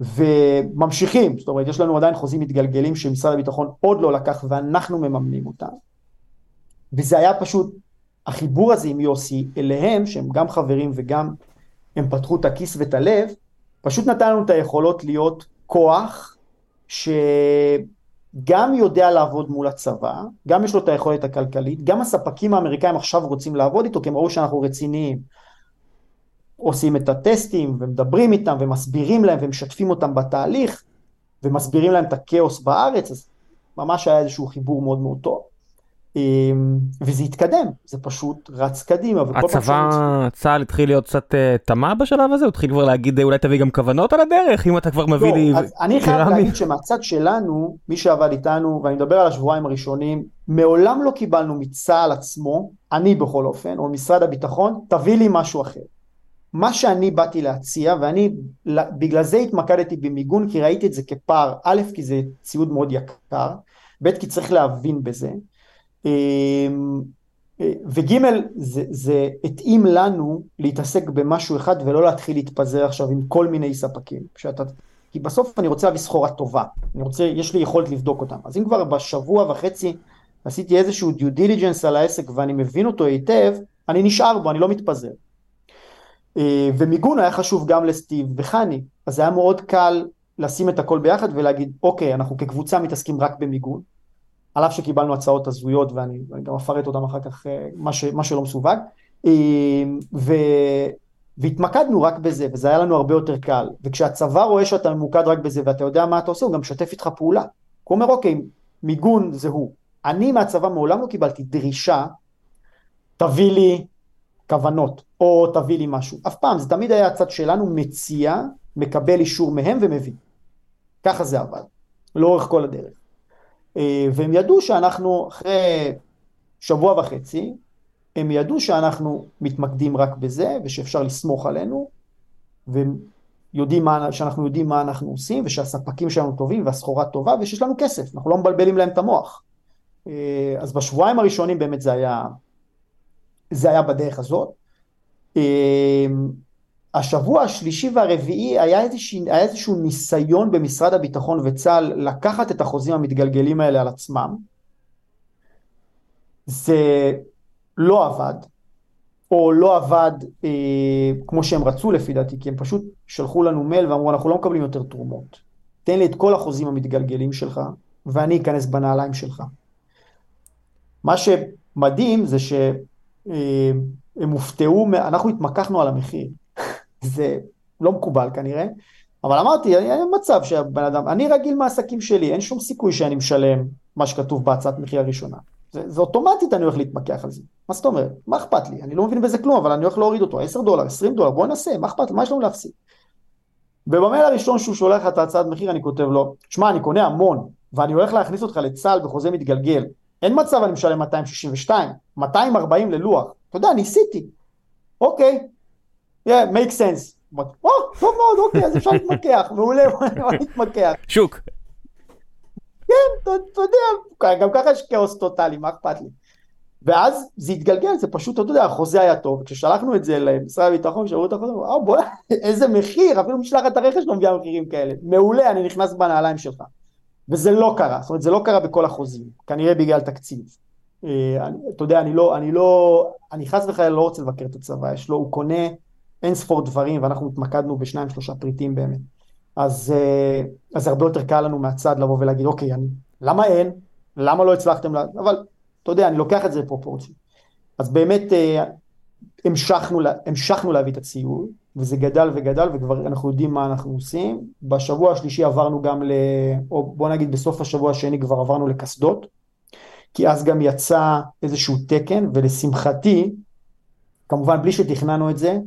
וממשיכים, זאת אומרת, יש לנו עדיין חוזים מתגלגלים שמשרד הביטחון עוד לא לקח ואנחנו מממנים אותם. וזה היה פשוט החיבור הזה עם יוסי אליהם, שהם גם חברים וגם הם פתחו את הכיס ואת הלב, פשוט נתן לנו את היכולות להיות כוח שגם יודע לעבוד מול הצבא, גם יש לו את היכולת הכלכלית, גם הספקים האמריקאים עכשיו רוצים לעבוד איתו, כי הם ראו שאנחנו רציניים. עושים את הטסטים ומדברים איתם ומסבירים להם ומשתפים אותם בתהליך ומסבירים להם את הכאוס בארץ, אז ממש היה איזשהו חיבור מאוד מאוד טוב. אמ, וזה התקדם, זה פשוט רץ קדימה.
הצבא, צה"ל התחיל להיות קצת תמה אה, בשלב הזה? הוא התחיל כבר להגיד אולי תביא גם כוונות על הדרך אם אתה כבר מביא לא, לי
קרמי? אני חייב להגיד שמהצד שלנו, מי שעבד איתנו, ואני מדבר על השבועיים הראשונים, מעולם לא קיבלנו מצה"ל עצמו, אני בכל אופן, או משרד הביטחון, תביא לי משהו אחר. מה שאני באתי להציע, ואני בגלל זה התמקדתי במיגון, כי ראיתי את זה כפער, א', כי זה ציוד מאוד יקר, ב', כי צריך להבין בזה. אמ, וג' זה, זה התאים לנו להתעסק במשהו אחד ולא להתחיל להתפזר עכשיו עם כל מיני ספקים. שאתה, כי בסוף אני רוצה להביא סחורה טובה, אני רוצה, יש לי יכולת לבדוק אותם. אז אם כבר בשבוע וחצי עשיתי איזשהו דיו דיליג'נס על העסק ואני מבין אותו היטב, אני נשאר בו, אני לא מתפזר. אה, ומיגון היה חשוב גם לסטיב וחני, אז היה מאוד קל לשים את הכל ביחד ולהגיד, אוקיי, אנחנו כקבוצה מתעסקים רק במיגון. על אף שקיבלנו הצעות הזויות ואני, ואני גם אפרט אותן אחר כך, אה, מה, ש, מה שלא מסווג. אה, ו, והתמקדנו רק בזה, וזה היה לנו הרבה יותר קל. וכשהצבא רואה שאתה ממוקד רק בזה ואתה יודע מה אתה עושה, הוא גם משתף איתך פעולה. הוא אומר, אוקיי, מיגון זה הוא. אני מהצבא מעולם לא קיבלתי דרישה, תביא לי כוונות, או תביא לי משהו. אף פעם, זה תמיד היה הצד שלנו מציע, מקבל אישור מהם ומביא. ככה זה עבד, לאורך כל הדרך. אה, והם ידעו שאנחנו אחרי שבוע וחצי, הם ידעו שאנחנו מתמקדים רק בזה ושאפשר לסמוך עלינו והם יודעים מה, שאנחנו יודעים מה אנחנו עושים ושהספקים שלנו טובים והסחורה טובה ושיש לנו כסף, אנחנו לא מבלבלים להם את המוח. אה, אז בשבועיים הראשונים באמת זה היה, זה היה בדרך הזאת. השבוע השלישי והרביעי היה איזשהו, היה איזשהו ניסיון במשרד הביטחון וצה"ל לקחת את החוזים המתגלגלים האלה על עצמם. זה לא עבד, או לא עבד אה, כמו שהם רצו לפי דעתי, כי הם פשוט שלחו לנו מייל ואמרו אנחנו לא מקבלים יותר תרומות. תן לי את כל החוזים המתגלגלים שלך ואני אכנס בנעליים שלך. מה שמדהים זה שהם הופתעו, אנחנו התמקחנו על המחיר. זה לא מקובל כנראה, אבל אמרתי, אין מצב שהבן אדם, אני רגיל מהעסקים שלי, אין שום סיכוי שאני משלם מה שכתוב בהצעת מחיר הראשונה. זה, זה אוטומטית אני הולך להתמקח על זה. מה זאת אומרת? מה אכפת לי? אני לא מבין בזה כלום, אבל אני הולך להוריד אותו, 10 דולר, 20 דולר, בוא נעשה, מה אכפת לי? מה יש לנו להפסיד? ובמייל הראשון שהוא שולח לך את ההצעת מחיר, אני כותב לו, שמע, אני קונה המון, ואני הולך להכניס אותך לצה"ל בחוזה מתגלגל. אין מצב אני משלם 262, 240 ללוח. אתה יודע, ניסיתי. אוקיי, yeah, make sense. או, טוב מאוד, אוקיי, אז אפשר להתמקח, מעולה, <laughs> בוא נתמקח.
שוק.
כן, אתה יודע, גם ככה יש כאוס טוטאלי, מה אכפת לי? ואז זה התגלגל, זה פשוט, אתה יודע, החוזה היה טוב, כששלחנו את זה למשרד הביטחון, שאלו את החוזה, אה בוא'נה, איזה מחיר, אפילו משלחת הרכש לא מביאה מחירים כאלה, מעולה, אני נכנס בנעליים שלך. וזה לא קרה, זאת אומרת, זה לא קרה בכל החוזים, כנראה בגלל תקציב. אה, אתה יודע, אני לא, אני לא, אני חס וחלילה לא רוצה לבקר את הצבא, יש לו, הוא קונה אין ספור דברים, ואנחנו התמקדנו בשניים שלושה פריטים באמת. אז, אה, אז הרבה יותר קל לנו מהצד לבוא ולהגיד, אוקיי, אני, למה אין? למה לא הצלחתם? לה... אבל אתה יודע, אני לוקח את זה לפרופורציה. אז באמת אה, המשכנו, המשכנו להביא את הציוד, וזה גדל וגדל, וכבר אנחנו יודעים מה אנחנו עושים. בשבוע השלישי עברנו גם ל... או בוא נגיד בסוף השבוע השני כבר עברנו לקסדות, כי אז גם יצא איזשהו תקן, ולשמחתי, כמובן בלי שתכננו את זה,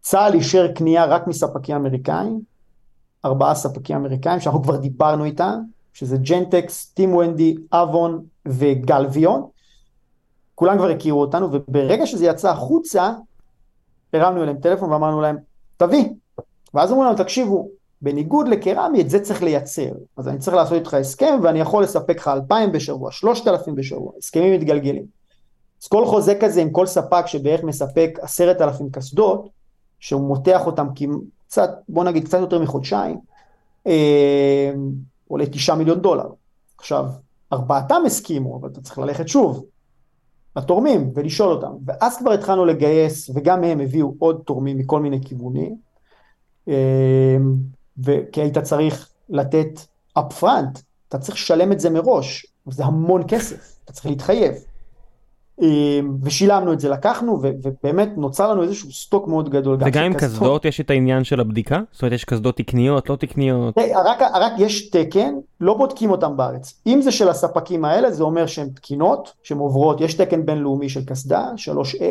צה"ל אישר קנייה רק מספקים אמריקאים, ארבעה ספקים אמריקאים שאנחנו כבר דיברנו איתם, שזה ג'נטקס, טים ונדי, אבון וגלוויון. כולם כבר הכירו אותנו, וברגע שזה יצא החוצה, הרמנו אליהם טלפון ואמרנו להם, תביא. ואז אמרו לנו, תקשיבו, בניגוד לקרמי, את זה צריך לייצר. אז אני צריך לעשות איתך הסכם, ואני יכול לספק לך 2,000 בשבוע, 3,000 בשבוע, הסכמים מתגלגלים. אז כל חוזה כזה עם כל ספק שבערך מספק 10,000 קסדות, שהוא מותח אותם קצת, בוא נגיד קצת יותר מחודשיים, אה, עולה תשעה מיליון דולר. עכשיו, ארבעתם הסכימו, אבל אתה צריך ללכת שוב לתורמים ולשאול אותם. ואז כבר התחלנו לגייס, וגם הם הביאו עוד תורמים מכל מיני כיוונים, אה, כי היית צריך לתת upfront, אתה צריך לשלם את זה מראש, זה המון כסף, אתה צריך להתחייב. אמ, ושילמנו את זה, לקחנו, ובאמת נוצר לנו איזשהו סטוק מאוד גדול.
וגם עם קסדות יש את העניין של הבדיקה? זאת אומרת, יש קסדות תקניות, לא תקניות?
רק, רק יש תקן, לא בודקים אותם בארץ. אם זה של הספקים האלה, זה אומר שהן תקינות, שהן עוברות, יש תקן בינלאומי של קסדה, 3A,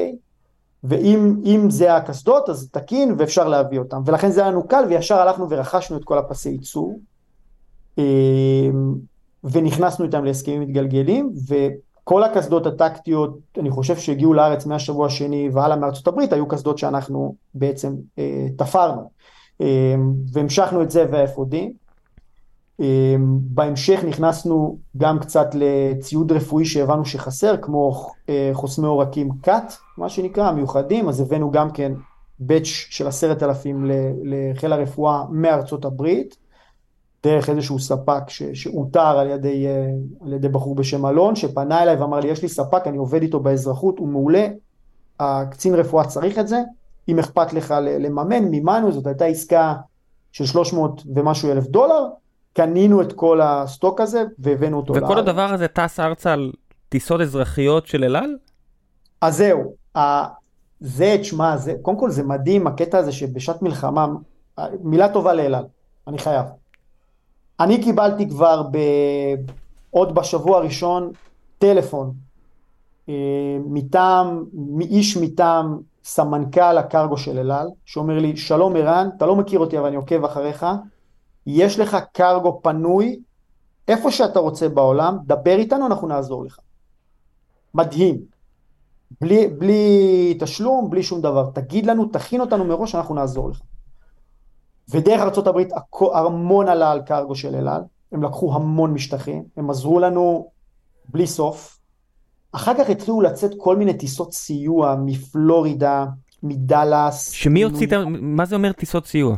ואם זה הקסדות, אז תקין ואפשר להביא אותם. ולכן זה היה לנו קל, וישר הלכנו ורכשנו את כל הפסי ייצור, אמ, ונכנסנו איתם להסכמים מתגלגלים, ו... כל הקסדות הטקטיות, אני חושב שהגיעו לארץ מהשבוע השני והלאה מארצות הברית, היו קסדות שאנחנו בעצם אה, תפרנו. אה, והמשכנו את זה ו-FOD. אה, בהמשך נכנסנו גם קצת לציוד רפואי שהבנו שחסר, כמו אה, חוסמי עורקים קאט, מה שנקרא, מיוחדים, אז הבאנו גם כן באץ' של עשרת אלפים לחיל הרפואה מארצות הברית. דרך איזשהו ספק שאותר על ידי, אה, על ידי בחור בשם אלון, שפנה אליי ואמר לי, יש לי ספק, אני עובד איתו באזרחות, הוא מעולה, הקצין רפואה צריך את זה, אם אכפת לך לממן, מימנו, זאת הייתה עסקה של 300 ומשהו אלף דולר, קנינו את כל הסטוק הזה והבאנו אותו
וכל
לארץ.
הדבר הזה טס ארצה על טיסות אזרחיות של אל על?
אז זהו, זה, תשמע, זה, קודם כל זה מדהים הקטע הזה שבשעת מלחמה, מילה טובה לאל על, אני חייב. אני קיבלתי כבר ב... עוד בשבוע הראשון טלפון אה, מטעם, מאיש מטעם סמנכ"ל הקרגו של אל על, שאומר לי, שלום ערן, אתה לא מכיר אותי אבל אני עוקב אחריך, יש לך קרגו פנוי, איפה שאתה רוצה בעולם, דבר איתנו, אנחנו נעזור לך. מדהים. בלי, בלי תשלום, בלי שום דבר. תגיד לנו, תכין אותנו מראש, אנחנו נעזור לך. ודרך ארה"ב המון עלה על קרגו של אל על, הם לקחו המון משטחים, הם עזרו לנו בלי סוף. אחר כך התחילו לצאת כל מיני טיסות סיוע מפלורידה, מדאלאס.
שמי הוציא את ה... מה זה אומר טיסות סיוע?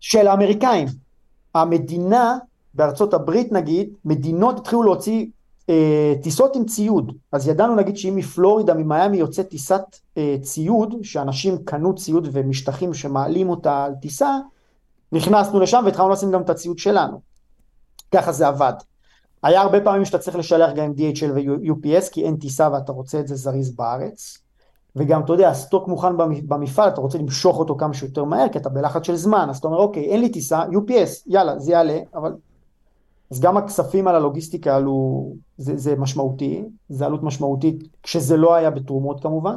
של האמריקאים. המדינה, בארצות הברית נגיד, מדינות התחילו להוציא אה, טיסות עם ציוד. אז ידענו נגיד שאם מפלורידה, ממיאמי יוצא טיסת אה, ציוד, שאנשים קנו ציוד ומשטחים שמעלים אותה על טיסה, נכנסנו לשם והתחלנו לשים גם את הציוד שלנו. ככה זה עבד. היה הרבה פעמים שאתה צריך לשלח גם עם DHL ו-UPS כי אין טיסה ואתה רוצה את זה זריז בארץ. וגם אתה יודע, הסטוק מוכן במפעל, אתה רוצה למשוך אותו כמה שיותר מהר, כי אתה בלחץ של זמן, אז אתה אומר, אוקיי, אין לי טיסה, UPS, יאללה, זה יעלה, אבל... אז גם הכספים על הלוגיסטיקה עלו, זה, זה משמעותי, זה עלות משמעותית, כשזה לא היה בתרומות כמובן,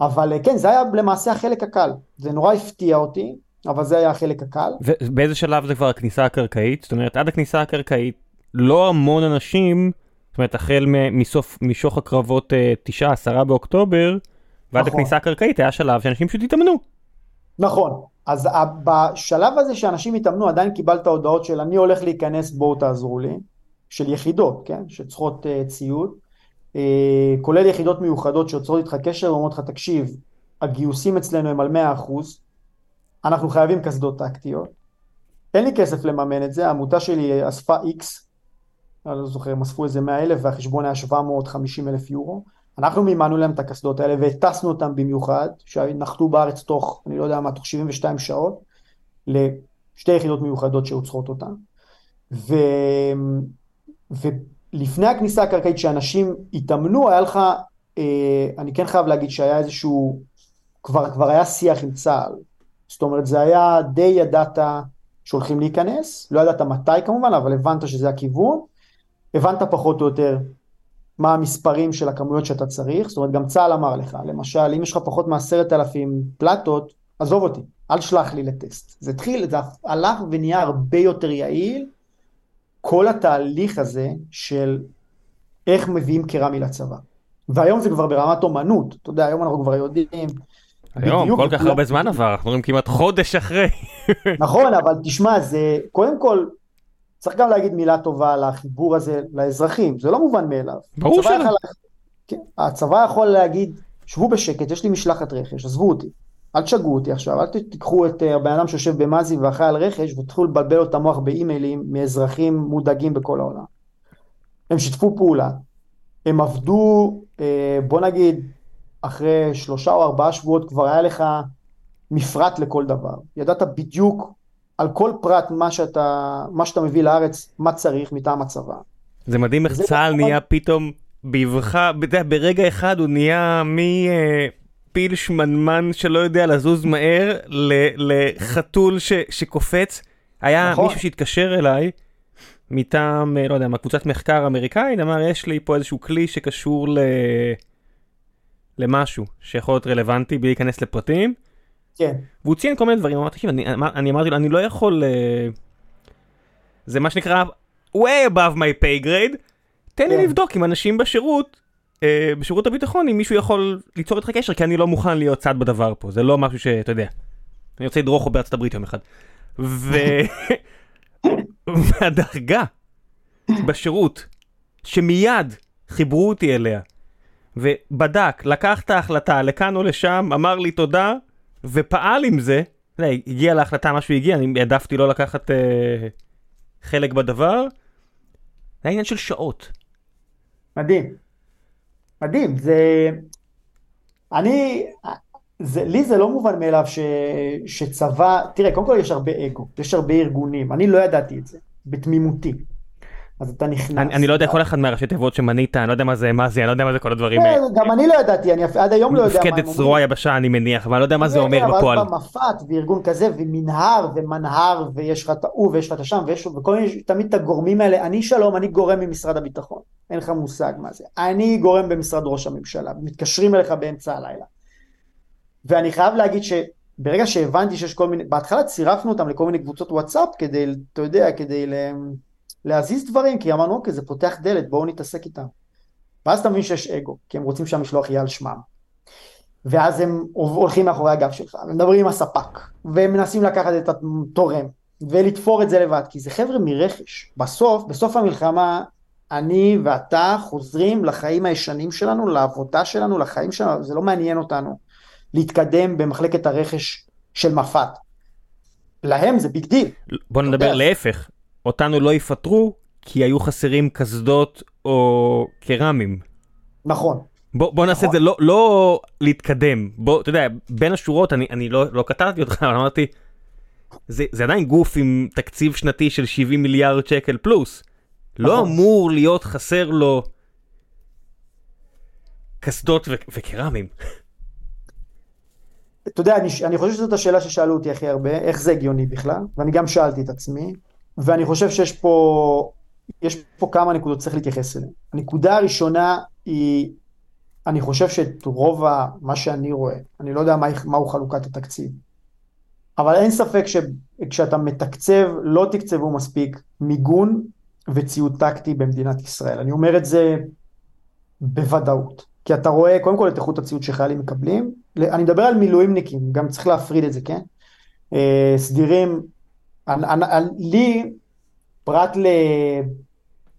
אבל כן, זה היה למעשה החלק הקל, זה נורא הפתיע אותי, אבל זה היה החלק הקל.
ובאיזה שלב זה כבר הכניסה הקרקעית? זאת אומרת, עד הכניסה הקרקעית, לא המון אנשים, זאת אומרת, החל מסוף, משוך הקרבות 9-10 באוקטובר, ועד נכון. הכניסה הקרקעית היה שלב שאנשים פשוט התאמנו.
נכון, אז בשלב הזה שאנשים התאמנו עדיין קיבלת הודעות של אני הולך להיכנס בואו תעזרו לי, של יחידות, כן, שצריכות uh, ציוד, uh, כולל יחידות מיוחדות שיוצרות איתך קשר ואומרות לך תקשיב, הגיוסים אצלנו הם על 100%, אנחנו חייבים קסדות טקטיות, אין לי כסף לממן את זה, העמותה שלי אספה X, אני לא זוכר, הם אספו איזה 100 אלף והחשבון היה 750 אלף יורו, אנחנו מימנו להם את הקסדות האלה והטסנו אותם במיוחד, שנחתו בארץ תוך, אני לא יודע מה, תוך 72 שעות, לשתי יחידות מיוחדות שעוצרות אותן. ו... ולפני הכניסה הקרקעית שאנשים התאמנו, היה לך, אה, אני כן חייב להגיד שהיה איזשהו, כבר, כבר היה שיח עם צה"ל. זאת אומרת, זה היה די ידעת שהולכים להיכנס, לא ידעת מתי כמובן, אבל הבנת שזה הכיוון. הבנת פחות או יותר מה המספרים של הכמויות שאתה צריך, זאת אומרת גם צה"ל אמר לך, למשל אם יש לך פחות מעשרת אלפים פלטות, עזוב אותי, אל שלח לי לטסט. זה התחיל, זה הלך ונהיה הרבה יותר יעיל, כל התהליך הזה של איך מביאים קרמי לצבא. והיום זה כבר ברמת אומנות, אתה יודע, היום אנחנו כבר יודעים.
היום, כל כך הרבה זמן עבר, אנחנו רואים כמעט חודש אחרי. <laughs>
נכון, אבל תשמע, זה, קודם כל, צריך גם להגיד מילה טובה על החיבור הזה לאזרחים, זה לא מובן מאליו.
ברור שלא.
כן, הצבא יכול להגיד, שבו בשקט, יש לי משלחת רכש, עזבו אותי. אל תשגעו אותי עכשיו, אל תיקחו את הבן אדם שיושב במאזי ואחראי על רכש ותתחילו לבלבל לו את המוח באימיילים מאזרחים מודאגים בכל העולם. הם שיתפו פעולה, הם עבדו, אה, בוא נגיד, אחרי שלושה או ארבעה שבועות כבר היה לך מפרט לכל דבר. ידעת בדיוק על כל פרט מה שאתה, מה שאתה מביא לארץ, מה צריך מטעם הצבא.
זה מדהים איך צה"ל נהיה פתאום באבחה, ברגע אחד הוא נהיה מפיל שמנמן שלא יודע לזוז מהר לחתול ש, שקופץ. היה נכון. מישהו שהתקשר אליי מטעם, לא יודע, קבוצת מחקר אמריקאית, אמר יש לי פה איזשהו כלי שקשור ל... למשהו שיכול להיות רלוונטי בלי להיכנס לפרטים.
כן.
והוא ציין כל מיני דברים, אמרתי, תקשיב, אני, אני אמרתי לו, אני לא יכול, uh, זה מה שנקרא way above my pay grade, תן כן. לי לבדוק עם אנשים בשירות, uh, בשירות הביטחון, אם מישהו יכול ליצור איתך קשר, כי אני לא מוכן להיות צד בדבר פה, זה לא משהו שאתה יודע. אני רוצה לדרוך בארצות הברית יום אחד. ו... <laughs> והדרגה בשירות, שמיד חיברו אותי אליה, ובדק, לקח את ההחלטה לכאן או לשם, אמר לי תודה, ופעל עם זה, אתה הגיע להחלטה מה שהוא הגיע, אני העדפתי לא לקחת אה, חלק בדבר, זה עניין של שעות.
מדהים. מדהים, זה... אני... זה, לי זה לא מובן מאליו ש, שצבא, תראה, קודם כל יש הרבה אגו, יש הרבה ארגונים, אני לא ידעתי את זה. בתמימותי. אז אתה נכנס.
אני, אני לא יודע כל אחד מהראשי תיבות שמנית, אני לא יודע מה זה מה זה, אני לא יודע מה זה כל הדברים האלה.
כן, גם אני לא ידעתי, אני עד היום לא יודע מה הם
מפקדת זרוע יבשה אני מניח, אבל אני לא יודע מה זה
כן,
אומר
אבל
בפועל.
אז במפת וארגון כזה ומנהר ומנהר ויש לך את ההוא ויש לך את השם ויש וכל מיני תמיד את הגורמים האלה אני שלום אני גורם ממשרד הביטחון אין לך מושג מה זה אני גורם במשרד ראש הממשלה מתקשרים אליך באמצע הלילה. ואני חייב להגיד שברגע שהבנתי שיש כל מיני בהתחלה צירפנו אותם לכל מיני קבוצות וואטסאפ כדי אתה יודע כדי להזיז דברים כי אמרנו אוקיי זה פותח דלת בואו נתעסק איתם. ואז אתה מבין שיש אגו כי הם רוצים שהמשלוח יהיה על שמם. ואז הם הולכים מאחורי הגב שלך, ומדברים עם הספק, והם מנסים לקחת את התורם, ולתפור את זה לבד, כי זה חבר'ה מרכש. בסוף, בסוף המלחמה, אני ואתה חוזרים לחיים הישנים שלנו, לעבודה שלנו, לחיים שלנו, זה לא מעניין אותנו להתקדם במחלקת הרכש של מפא"ת. להם זה big deal.
בוא נדבר
יודע.
להפך, אותנו לא יפטרו כי היו חסרים קסדות או קרמים.
נכון.
בוא, בוא נעשה את זה לא, לא להתקדם, בוא, אתה יודע, בין השורות, אני, אני לא, לא קטעתי אותך, אבל אמרתי, זה, זה עדיין גוף עם תקציב שנתי של 70 מיליארד שקל פלוס. לא
נכון.
אמור להיות חסר לו קסדות ו- וקרמים.
אתה יודע, אני, אני חושב שזאת השאלה ששאלו אותי הכי הרבה, איך זה הגיוני בכלל, ואני גם שאלתי את עצמי, ואני חושב שיש פה, יש פה כמה נקודות שצריך להתייחס אליהן. הנקודה הראשונה היא, אני חושב שאת רוב ה- מה שאני רואה, אני לא יודע מה, מהו חלוקת התקציב, אבל אין ספק שכשאתה מתקצב, לא תקצבו מספיק מיגון וציוד טקטי במדינת ישראל. אני אומר את זה בוודאות. כי אתה רואה קודם כל את איכות הציוד שחיילים מקבלים, אני מדבר על מילואימניקים, גם צריך להפריד את זה, כן? אה, סדירים, אני- אני- אני- לי, פרט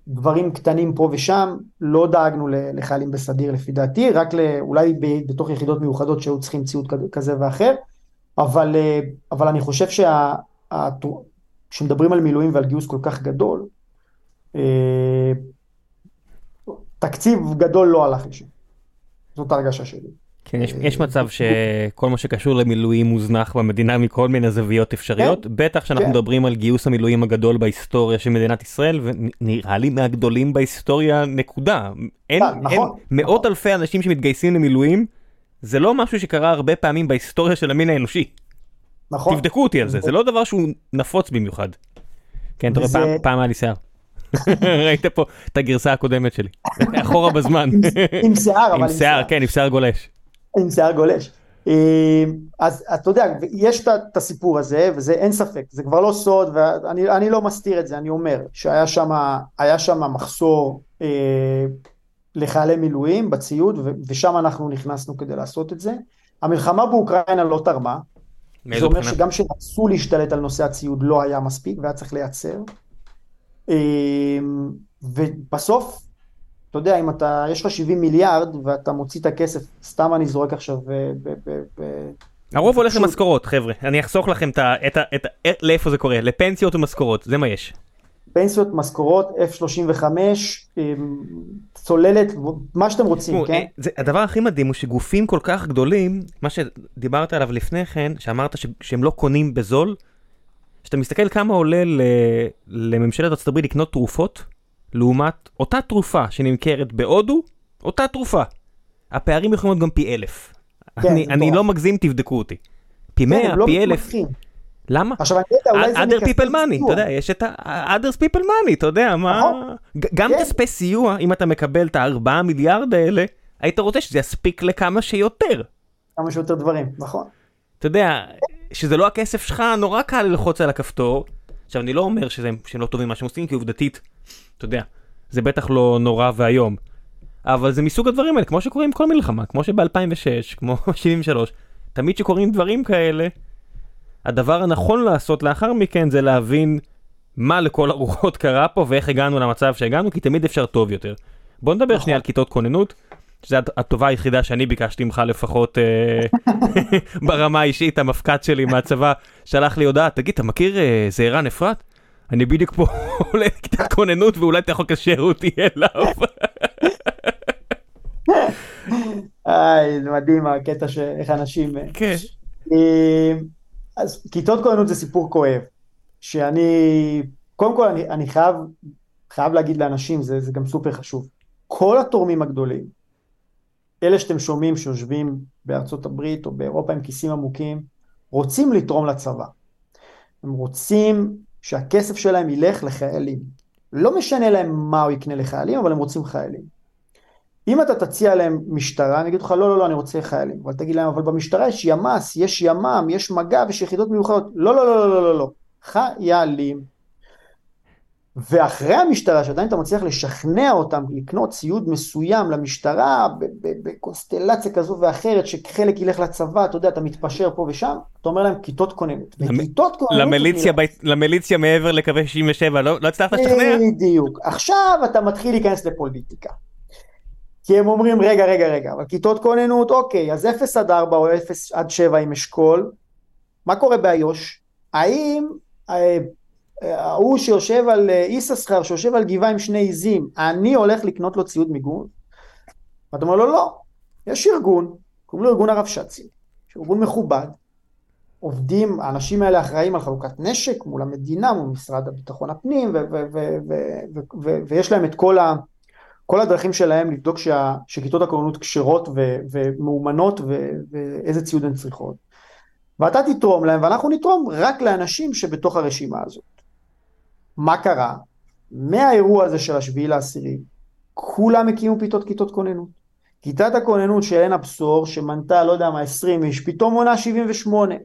לדברים קטנים פה ושם, לא דאגנו לחיילים בסדיר לפי דעתי, רק ל- אולי בתוך יחידות מיוחדות שהיו צריכים ציוד כזה- ואחר, אבל, אה, אבל אני חושב שה... ה- כשמדברים על מילואים ועל גיוס כל כך גדול, אה, תקציב גדול לא הלך לשם. זאת ההרגשה שלי.
כן, יש, יש מצב שכל מה שקשור למילואים מוזנח במדינה מכל מיני זוויות אפשריות, בטח שאנחנו
כן.
מדברים על גיוס המילואים הגדול בהיסטוריה של מדינת ישראל, ונראה לי מהגדולים בהיסטוריה, נקודה. אין,
אה,
אין
נכון,
מאות
נכון.
אלפי אנשים שמתגייסים למילואים, זה לא משהו שקרה הרבה פעמים בהיסטוריה של המין האנושי.
נכון.
תבדקו אותי על זה, זה לא דבר שהוא נפוץ במיוחד. כן, אתה רואה,
וזה-
פעם- פעם היה לי שיער. <laughs> ראית פה את הגרסה הקודמת שלי, אחורה בזמן.
עם- עם שיער, אבל
עם שיער, כן, עם שיער גולש.
עם שיער גולש. אה, אז אתה יודע, יש את הסיפור הזה, וזה אין ספק, זה כבר לא סוד, ואני אני לא מסתיר את זה, אני אומר שהיה שם, היה שם מחסור אה, לחיילי מילואים בציוד, ו- ושם אנחנו נכנסנו כדי לעשות את זה. המלחמה באוקראינה לא תרמה, זה אומר? שגם כשרצו להשתלט על נושא הציוד לא היה מספיק והיה צריך לייצר. אמ, ובסוף, אתה יודע, אם אתה, יש לך 70 מיליארד ואתה מוציא את הכסף, סתם אני זורק עכשיו ב... ב, ב, ב
הרוב הולך למשכורות, חבר'ה. אני אחסוך לכם את ה... את ה... את ה... את- לאיפה זה קורה? לפנסיות ומשכורות, זה מה יש.
פנסיות, משכורות, F35, אמ, צוללת, מה שאתם רוצים, כן?
אה, זה- הדבר הכי מדהים הוא שגופים כל כך גדולים, מה שדיברת עליו לפני כן, שאמרת ש- שהם לא קונים בזול, כשאתה מסתכל כמה עולה ל... לממשלת ארצות הברית לקנות תרופות, לעומת אותה תרופה שנמכרת בהודו, אותה תרופה. הפערים יכולים להיות גם פי אלף.
כן,
אני, אני. לא מגזים, תבדקו אותי. פי
כן,
100,
הם לא
פי אלף.
מתמקחים.
למה?
עכשיו אני לא יודע, אולי זה
other people money,
סיוע.
אתה יודע, יש את ה-others people money, אתה יודע, מה...
נכון.
גם
כן.
כספי סיוע, אם אתה מקבל את הארבעה מיליארד האלה, היית רוצה שזה יספיק לכמה שיותר.
כמה שיותר דברים, נכון.
אתה יודע, שזה לא הכסף שלך, נורא קל ללחוץ על הכפתור. עכשיו, אני לא אומר שזה, שהם לא טובים מה שהם עושים, כי עובדתית, אתה יודע, זה בטח לא נורא ואיום. אבל זה מסוג הדברים האלה, כמו שקורה עם כל מלחמה, כמו שב-2006, <laughs> כמו 73, תמיד שקורים דברים כאלה, הדבר הנכון לעשות לאחר מכן זה להבין מה לכל הרוחות קרה פה ואיך הגענו למצב שהגענו, כי תמיד אפשר טוב יותר. בוא נדבר
נכון.
שנייה על כיתות כוננות, שזו הט- הטובה היחידה שאני ביקשתי ממך לפחות אה, <laughs> ברמה האישית, המפקד שלי מהצבא שלח לי הודעה, תגיד, אתה מכיר אה, זה ערן אפרת? אני בדיוק פה <laughs> עולה לכיתת כוננות ואולי אתה יכול לקשר אותי אליו.
איי, זה מדהים הקטע שאיך אנשים... אה,
כן.
אה, אז כיתות כוננות זה סיפור כואב, שאני, קודם כל אני, אני חייב, חייב להגיד לאנשים, זה, זה גם סופר חשוב, כל התורמים הגדולים, אלה שאתם שומעים שיושבים בארצות הברית או באירופה עם כיסים עמוקים, רוצים לתרום לצבא. הם רוצים שהכסף שלהם ילך לחיילים. לא משנה להם מה הוא יקנה לחיילים, אבל הם רוצים חיילים. אם אתה תציע להם משטרה, אני אגיד לך, לא, לא, לא, אני רוצה חיילים. אבל תגיד להם, אבל במשטרה יש ימ"ס, יש ימ"מ, יש מג"ב, יש יחידות מיוחדות. לא, לא, לא, לא, לא, לא, לא. חיילים. ואחרי המשטרה, שעדיין אתה מצליח לשכנע אותם לקנות ציוד מסוים למשטרה, בקונסטלציה כזו ואחרת, שחלק ילך לצבא, אתה יודע, אתה מתפשר פה ושם, אתה אומר להם כיתות כוננות. וכיתות
כוננות... למיליציה, ב... למיליציה מעבר לקווי 67, לא, לא הצלחת לשכנע?
בדיוק. עכשיו אתה מתחיל להיכנס לפוליטיקה. כי הם אומרים, רגע, רגע, רגע, אבל כיתות כוננות, אוקיי, אז 0 עד 4 או 0 עד 7 עם אשכול, מה קורה באיו"ש? האם אה, ההוא שיושב על אה, איססחר, שיושב על גבעה עם שני עיזים, אני הולך לקנות לו ציוד מיגון? ואתה אומר לו, לא, יש ארגון, קוראים לו ארגון הרבש"צים, ארגון מכובד, עובדים, האנשים האלה אחראים על חלוקת נשק מול המדינה, מול משרד הביטחון הפנים, ויש להם את כל, ה, כל הדרכים שלהם לבדוק שה, שכיתות הכוננות כשרות ומאומנות ואיזה ציוד הן צריכות. ואתה תתרום להם, ואנחנו נתרום רק לאנשים שבתוך הרשימה הזאת. מה קרה? מהאירוע הזה של השביעי לעשירי, כולם הקימו פתאום כיתות כוננות. כיתת הכוננות של עין הבשור, שמנתה, לא יודע מה, 20 איש, פתאום מונה 78.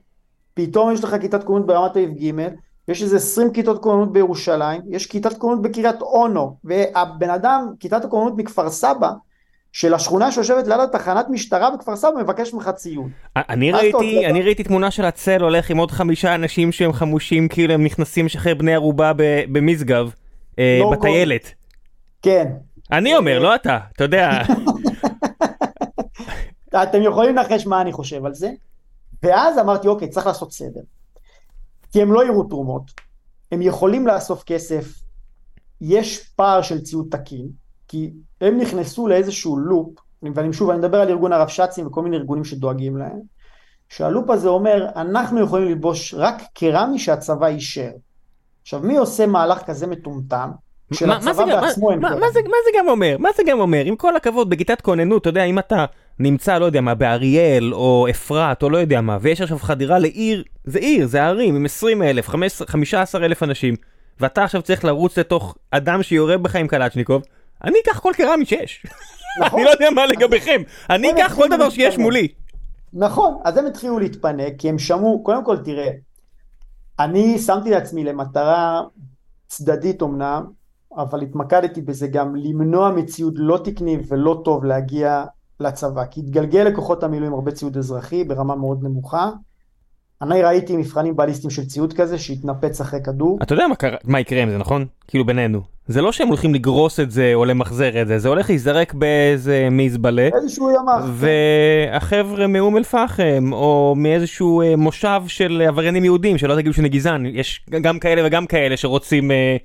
פתאום יש לך כיתת כוננות ברמת אביב ג', יש איזה 20 כיתות כוננות בירושלים, יש כיתת כוננות בקריית אונו, והבן אדם, כיתת הכוננות מכפר סבא, של השכונה שיושבת ליד התחנת משטרה בכפר סבא מבקש ממך ציון.
אני ראיתי, אני ראיתי תמונה של הצל הולך עם עוד חמישה אנשים שהם חמושים כאילו הם נכנסים לשחרר בני ערובה במשגב, אה, לא בטיילת.
כן.
אני אומר, לא אתה, אתה יודע. <laughs>
אתם יכולים לנחש מה אני חושב על זה, ואז אמרתי אוקיי צריך לעשות סדר. כי הם לא יראו תרומות, הם יכולים לאסוף כסף, יש פער של ציוד תקין, כי הם נכנסו לאיזשהו לופ, ואני שוב, אני מדבר על ארגון הרבש"צים וכל מיני ארגונים שדואגים להם, שהלופ הזה אומר, אנחנו יכולים ללבוש רק קרמי שהצבא אישר. עכשיו, מי עושה מהלך כזה מטומטם?
שלצבא בעצמו אין מה זה גם אומר? מה זה גם אומר? עם כל הכבוד, בכיתת כוננות, אתה יודע, אם אתה נמצא, לא יודע מה, באריאל, או אפרת, או לא יודע מה, ויש עכשיו חדירה לעיר, זה עיר, זה ערים, עם 20 אלף, 15 אלף אנשים, ואתה עכשיו צריך לרוץ לתוך אדם שיורה בך עם קלצ'ניקוב, אני אקח כל קרמי שיש. <laughs> אני לא יודע מה לגביכם, אני אקח כל דבר שיש מולי.
נכון, אז הם התחילו להתפנק, כי הם שמעו, קודם כל תראה, אני שמתי לעצמי למטרה צדדית אמנם, אבל התמקדתי בזה גם למנוע מציוד לא תקני ולא טוב להגיע לצבא, כי התגלגל לכוחות המילואים הרבה ציוד אזרחי ברמה מאוד נמוכה, אני ראיתי מבחנים בליסטים של ציוד כזה שהתנפץ אחרי כדור.
אתה יודע מה, קרה, מה יקרה עם זה נכון? כאילו בינינו. זה לא שהם הולכים לגרוס את זה או למחזר את זה, זה הולך להיזרק באיזה מזבלה.
איזשהו ימ"ח.
והחבר'ה מאום אל פחם, או מאיזשהו אה, מושב של עבריינים יהודים, שלא תגידו שאני גזען, יש גם כאלה וגם כאלה שרוצים אה,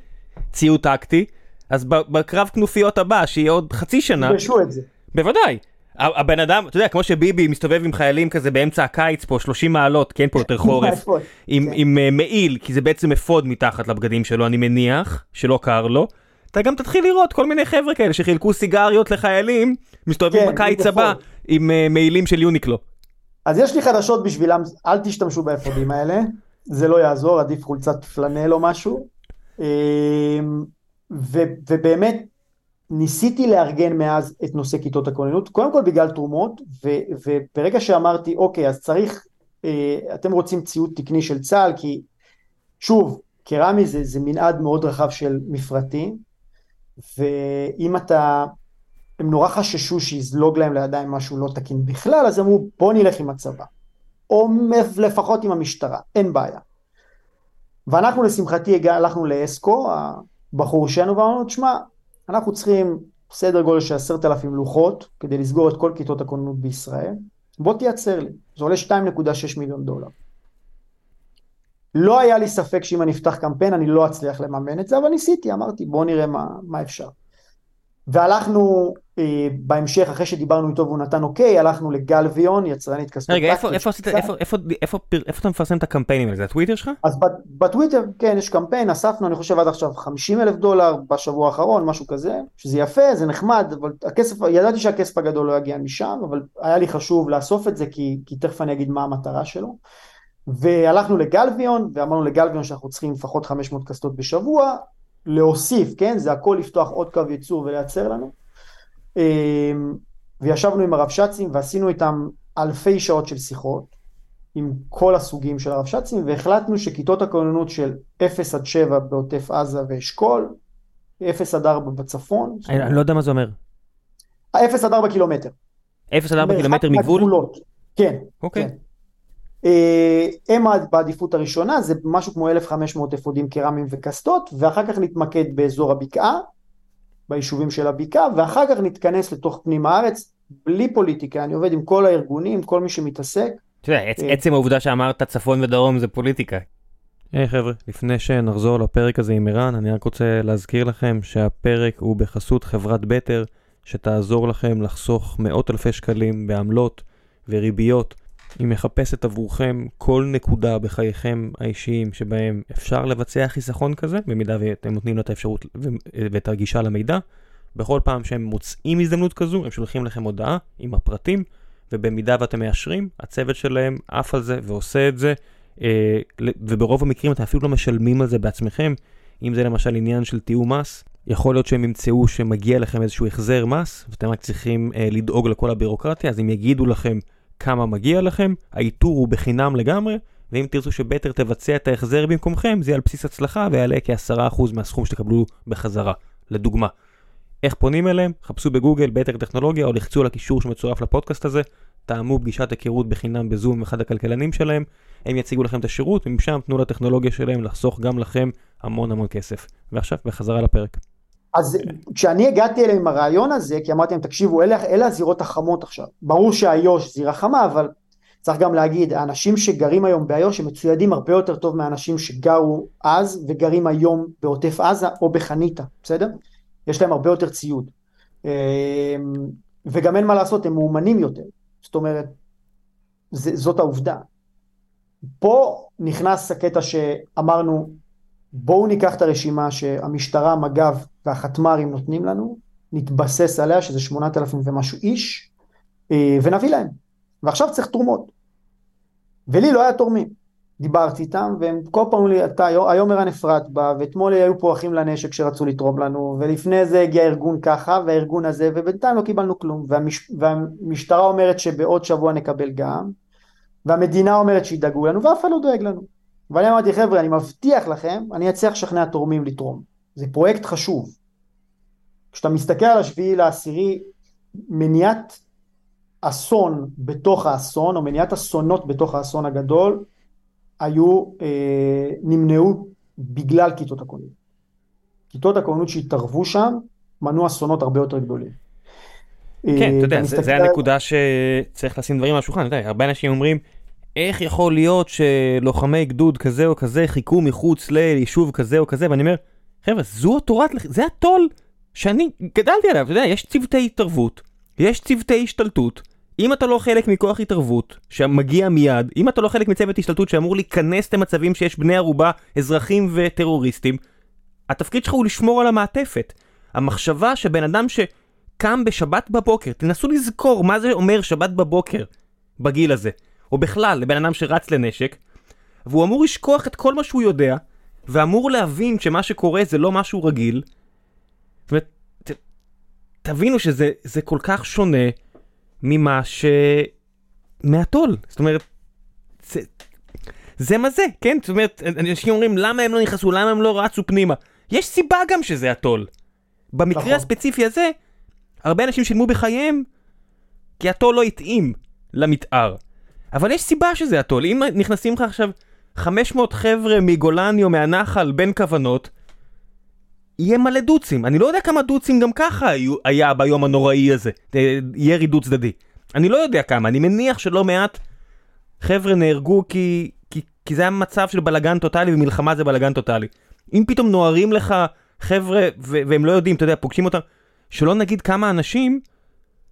ציוד טקטי, אז בקרב כנופיות הבא, שיהיה עוד חצי שנה...
יגרשו את זה.
בוודאי. הבן אדם, אתה יודע, כמו שביבי מסתובב עם חיילים כזה באמצע הקיץ פה, 30 מעלות, כן פה יותר <laughs> חורף, עם, כן. עם אה, מעיל, כי זה בעצם אפוד מתחת לבגדים שלו, אני מניח, שלא קר לו. אתה גם תתחיל לראות כל מיני חבר'ה כאלה שחילקו סיגריות לחיילים, מסתובבים כן, בקיץ הבא עם אה, מעילים של יוניקלו.
אז יש לי חדשות בשבילם, אל תשתמשו באפודים האלה, זה לא יעזור, עדיף חולצת פלנל או משהו. אמ, ו, ובאמת, ניסיתי לארגן מאז את נושא כיתות הכוננות, קודם כל בגלל תרומות, ו, וברגע שאמרתי, אוקיי, אז צריך, אה, אתם רוצים ציוד תקני של צה"ל, כי שוב, קרמי זה, זה מנעד מאוד רחב של מפרטים, ואם אתה, הם נורא חששו שיזלוג להם לידיים משהו לא תקין בכלל, אז אמרו, בוא נלך עם הצבא, או לפחות עם המשטרה, אין בעיה. ואנחנו לשמחתי הלכנו לאסקו, הבחור שלנו, ואמרנו, תשמע, אנחנו צריכים סדר גודל של עשרת אלפים לוחות כדי לסגור את כל כיתות הכוננות בישראל, בוא תייצר לי, זה עולה 2.6 מיליון דולר. לא היה לי ספק שאם אני אפתח קמפיין אני לא אצליח לממן את זה, אבל ניסיתי, אמרתי בוא נראה מה, מה אפשר. והלכנו אה, בהמשך, אחרי שדיברנו איתו והוא נתן אוקיי, הלכנו לגלוויון, יצרנית כספות.
רגע, איפה, איפה, עשית, איפה, איפה, איפה, איפה אתה מפרסם את הקמפיינים האלה? זה הטוויטר שלך?
אז בטוויטר, כן, יש קמפיין, אספנו, אני חושב עד עכשיו 50 אלף דולר בשבוע האחרון, משהו כזה, שזה יפה, זה נחמד, אבל הכסף, ידעתי שהכסף הגדול לא יגיע משם, אבל היה לי חשוב לאסוף את זה, כי, כי תכף אני אגיד מה המטרה שלו. והלכנו לגלוויון, ואמרנו לגלוויון שאנחנו צריכים לפחות 500 קסדות בשבוע, להוסיף, כן, זה הכל לפתוח עוד קו ייצור ולייצר לנו. אמ, וישבנו עם הרבש"צים ועשינו איתם אלפי שעות של שיחות עם כל הסוגים של הרבש"צים והחלטנו שכיתות הכוננות של 0 עד 7 בעוטף עזה ואשכול, 0 עד 4 בצפון.
אני לא יודע מה זה אומר.
0 עד 4 קילומטר.
0 עד 4 קילומטר מגבול?
כן. אוקיי. אה, הם בעדיפות הראשונה, זה משהו כמו 1,500 אפודים קרמיים וקסדות, ואחר כך נתמקד באזור הבקעה, ביישובים של הבקעה, ואחר כך נתכנס לתוך פנים הארץ, בלי פוליטיקה, אני עובד עם כל הארגונים, כל מי שמתעסק.
אתה יודע, עצ- עצם העובדה שאמרת צפון ודרום זה פוליטיקה. היי hey, חבר'ה, לפני שנחזור לפרק הזה עם ערן, אני רק רוצה להזכיר לכם שהפרק הוא בחסות חברת בטר, שתעזור לכם לחסוך מאות אלפי שקלים בעמלות וריביות היא מחפשת עבורכם כל נקודה בחייכם האישיים שבהם אפשר לבצע חיסכון כזה, במידה ואתם נותנים לו את האפשרות ואת הגישה למידע. בכל פעם שהם מוצאים הזדמנות כזו, הם שולחים לכם הודעה עם הפרטים, ובמידה ואתם מאשרים, הצוות שלהם עף על זה ועושה את זה, אה, וברוב המקרים אתם אפילו לא משלמים על זה בעצמכם, אם זה למשל עניין של תיאום מס, יכול להיות שהם ימצאו שמגיע לכם איזשהו החזר מס, ואתם רק צריכים אה, לדאוג לכל הבירוקרטיה, אז אם יגידו לכם כמה מגיע לכם, האיתור הוא בחינם לגמרי, ואם תרצו שבטר תבצע את ההחזר במקומכם, זה יהיה על בסיס הצלחה ויעלה כ-10% מהסכום שתקבלו בחזרה. לדוגמה, איך פונים אליהם? חפשו בגוגל בטר טכנולוגיה או לחצו על הקישור שמצורף לפודקאסט הזה, תאמו פגישת היכרות בחינם בזום עם אחד הכלכלנים שלהם, הם יציגו לכם את השירות, ומשם תנו לטכנולוגיה שלהם לחסוך גם לכם המון המון כסף. ועכשיו בחזרה לפרק.
אז כשאני הגעתי אליהם עם הרעיון הזה, כי אמרתי להם, תקשיבו, אלה, אלה הזירות החמות עכשיו. ברור שאיו"ש זירה חמה, אבל צריך גם להגיד, האנשים שגרים היום באיו"ש הם מצוידים הרבה יותר טוב מהאנשים שגרו אז וגרים היום בעוטף עזה או בחניתה, בסדר? יש להם הרבה יותר ציוד. אמ, וגם אין מה לעשות, הם מאומנים יותר. זאת אומרת, זה, זאת העובדה. פה נכנס הקטע שאמרנו, בואו ניקח את הרשימה שהמשטרה, מג"ב והחתמ"רים נותנים לנו, נתבסס עליה, שזה 8,000 ומשהו איש, אה, ונביא להם. ועכשיו צריך תרומות. ולי לא היה תורמים. דיברתי איתם, והם כל פעם לי, אתה, היום ערן אפרת בא, ואתמול היו פה אחים לנשק שרצו לתרום לנו, ולפני זה הגיע ארגון ככה, והארגון הזה, ובינתיים לא קיבלנו כלום. והמש, והמשטרה אומרת שבעוד שבוע נקבל גם, והמדינה אומרת שידאגו לנו, ואף אחד לא דואג לנו. ואני אמרתי, חבר'ה, אני מבטיח לכם, אני אצליח לשכנע תורמים לתרום. זה פרויקט חשוב. כשאתה מסתכל על השביעי לעשירי, מניעת אסון בתוך האסון, או מניעת אסונות בתוך האסון הגדול, היו, אה, נמנעו בגלל כיתות הכוננות. כיתות הכוננות שהתערבו שם, מנעו אסונות הרבה יותר גדולים.
כן, אתה יודע, זה, זה הנקודה שצריך לשים דברים על השולחן, אתה יודע, הרבה אנשים אומרים, איך יכול להיות שלוחמי גדוד כזה או כזה חיכו מחוץ ליישוב כזה או כזה, ואני אומר, חבר'ה, זו התורת, זה הטול שאני גדלתי עליו, אתה יודע, יש צוותי התערבות, יש צוותי השתלטות, אם אתה לא חלק מכוח התערבות שמגיע מיד, אם אתה לא חלק מצוות השתלטות שאמור להיכנס למצבים שיש בני ערובה, אזרחים וטרוריסטים, התפקיד שלך הוא לשמור על המעטפת. המחשבה שבן אדם שקם בשבת בבוקר, תנסו לזכור מה זה אומר שבת בבוקר בגיל הזה. או בכלל לבן אדם שרץ לנשק, והוא אמור לשכוח את כל מה שהוא יודע, ואמור להבין שמה שקורה זה לא משהו רגיל. זאת אומרת, ת, תבינו שזה כל כך שונה ממה ש... מהטול. זאת אומרת, זה, זה מה זה, כן? זאת אומרת, אנשים אומרים למה הם לא נכנסו, למה הם לא רצו פנימה. יש סיבה גם שזה הטול. במקרה נכון. הספציפי הזה, הרבה אנשים שילמו בחייהם כי הטול לא התאים למתאר. אבל יש סיבה שזה הטול, אם נכנסים לך עכשיו 500 חבר'ה מגולני או מהנחל בין כוונות, יהיה מלא דוצים. אני לא יודע כמה דוצים גם ככה היה ביום הנוראי הזה, אה, ירי דו צדדי. אני לא יודע כמה, אני מניח שלא מעט חבר'ה נהרגו כי, כי, כי זה היה מצב של בלאגן טוטאלי ומלחמה זה בלאגן טוטאלי. אם פתאום נוהרים לך חבר'ה והם לא יודעים, אתה יודע, פוגשים אותם, שלא נגיד כמה אנשים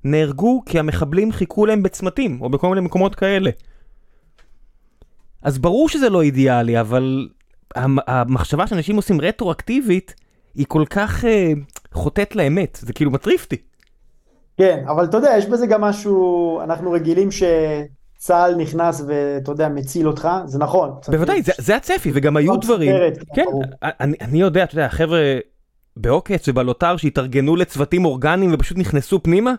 נהרגו כי המחבלים חיכו להם בצמתים, או בכל מיני מקומות כאלה. אז ברור שזה לא אידיאלי, אבל המחשבה שאנשים עושים רטרואקטיבית, היא כל כך אה, חוטאת לאמת, זה כאילו מטריף אותי.
כן, אבל אתה יודע, יש בזה גם משהו, אנחנו רגילים שצה"ל נכנס ואתה יודע, מציל אותך, זה נכון.
בוודאי, זה, זה הצפי, וגם היו דברים, כן, אני, אני יודע, אתה יודע, חבר'ה בעוקץ ובלוטר שהתארגנו לצוותים אורגניים ופשוט נכנסו פנימה,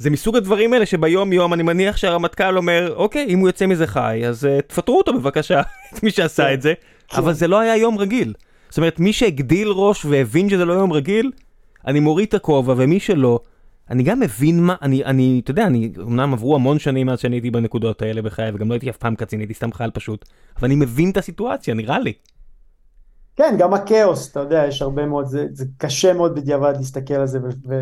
זה מסוג הדברים האלה שביום יום אני מניח שהרמטכ"ל אומר, אוקיי, אם הוא יוצא מזה חי, אז uh, תפטרו אותו בבקשה, <laughs> את מי שעשה כן, את זה, כן. אבל זה לא היה יום רגיל. זאת אומרת, מי שהגדיל ראש והבין שזה לא יום רגיל, אני מוריד את הכובע, ומי שלא, אני גם מבין מה, אני, אני, אתה יודע, אני, אמנם עברו המון שנים מאז שאני הייתי בנקודות האלה בחיי, וגם לא הייתי אף פעם קצין, הייתי סתם חייל פשוט, אבל אני מבין את הסיטואציה, נראה לי.
כן, גם הכאוס, אתה יודע, יש הרבה מאוד, זה, זה קשה מאוד בדיעבד להסתכל על זה ו...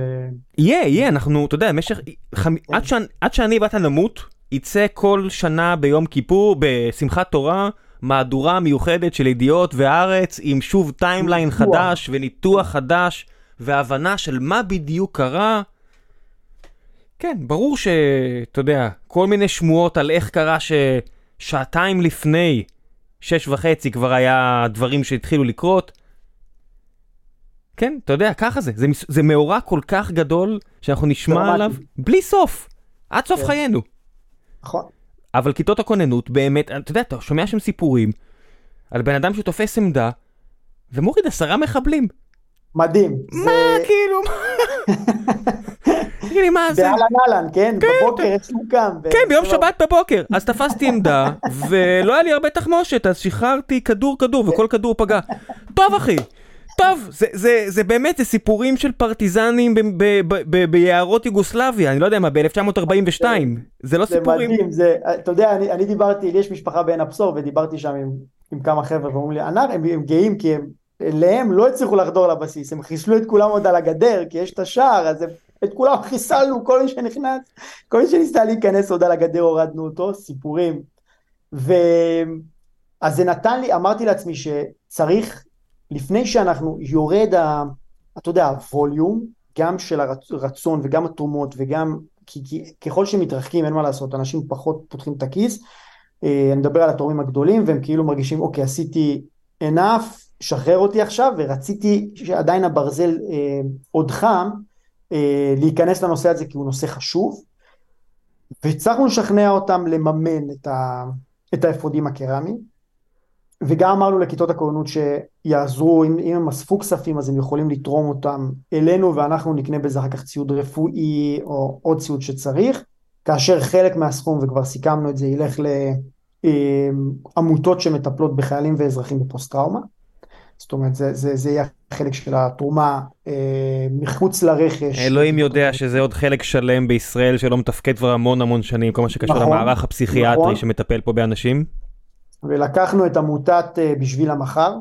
יהיה, יהיה, אנחנו, אתה יודע, במשך, חמ... כן. עד, ש... עד שאני באת למות, יצא כל שנה ביום כיפור, בשמחת תורה, מהדורה מיוחדת של ידיעות והארץ, עם שוב timeline חדש וניתוח חדש, והבנה של מה בדיוק קרה. כן, ברור שאתה יודע, כל מיני שמועות על איך קרה ששעתיים לפני שש וחצי כבר היה דברים שהתחילו לקרות. כן, אתה יודע, ככה זה. זה, זה מאורע כל כך גדול שאנחנו נשמע עליו בלי סוף, עד סוף כן. חיינו.
נכון.
אבל כיתות הכוננות באמת, אתה יודע, אתה שומע שם סיפורים על בן אדם שתופס עמדה ומוריד עשרה מחבלים.
מדהים.
מה, זה... כאילו, <laughs> תגיד לי, מה זה?
באהלן אהלן, כן? כן? בבוקר אצלו קם.
כן, ביום שבת בבוקר. אז תפסתי עמדה, <laughs> ולא היה לי הרבה תחמושת, אז שחררתי כדור כדור, וכל כדור פגע. טוב, אחי. טוב, זה, זה, זה באמת, זה סיפורים של פרטיזנים ביערות יוגוסלביה, אני לא יודע מה, ב-1942, זה לא
זה
סיפורים.
זה מדהים, זה, אתה יודע, אני, אני דיברתי, לי יש משפחה בעין הבשור, ודיברתי שם עם, עם כמה חבר'ה, ואומרים לי, הם, הם, הם גאים כי הם, אליהם לא הצליחו לחדור לבסיס, הם חיסלו את כולם עוד על הגדר, כי יש את השער, אז הם את כולם חיסלנו, כל מי שנכנס, כל מי שניסה להיכנס עוד על הגדר הורדנו אותו, סיפורים. ו... אז זה נתן לי, אמרתי לעצמי שצריך, לפני שאנחנו יורד, ה, אתה יודע, הווליום, גם של הרצון וגם התרומות וגם, כי, כי ככל שמתרחקים אין מה לעשות, אנשים פחות פותחים את הכיס, אה, אני מדבר על התורמים הגדולים והם כאילו מרגישים, אוקיי, עשיתי enough, שחרר אותי עכשיו, ורציתי שעדיין הברזל אה, עוד חם, אה, להיכנס לנושא הזה כי הוא נושא חשוב, והצלחנו לשכנע אותם לממן את, ה, את האפודים הקרמיים, וגם אמרנו לכיתות הכוננות שיעזרו, אם, אם הם אספו כספים אז הם יכולים לתרום אותם אלינו ואנחנו נקנה בזה אחר כך ציוד רפואי או עוד ציוד שצריך, כאשר חלק מהסכום, וכבר סיכמנו את זה, ילך לעמותות שמטפלות בחיילים ואזרחים בפוסט טראומה. זאת אומרת, זה, זה, זה יהיה חלק של התרומה אה, מחוץ לרכש.
אלוהים יודע שזה עוד חלק שלם בישראל שלא מתפקד כבר המון המון שנים, כל מה שקשור נכון, למערך הפסיכיאטרי נכון. שמטפל פה באנשים.
ולקחנו את עמותת אה, בשביל המחר,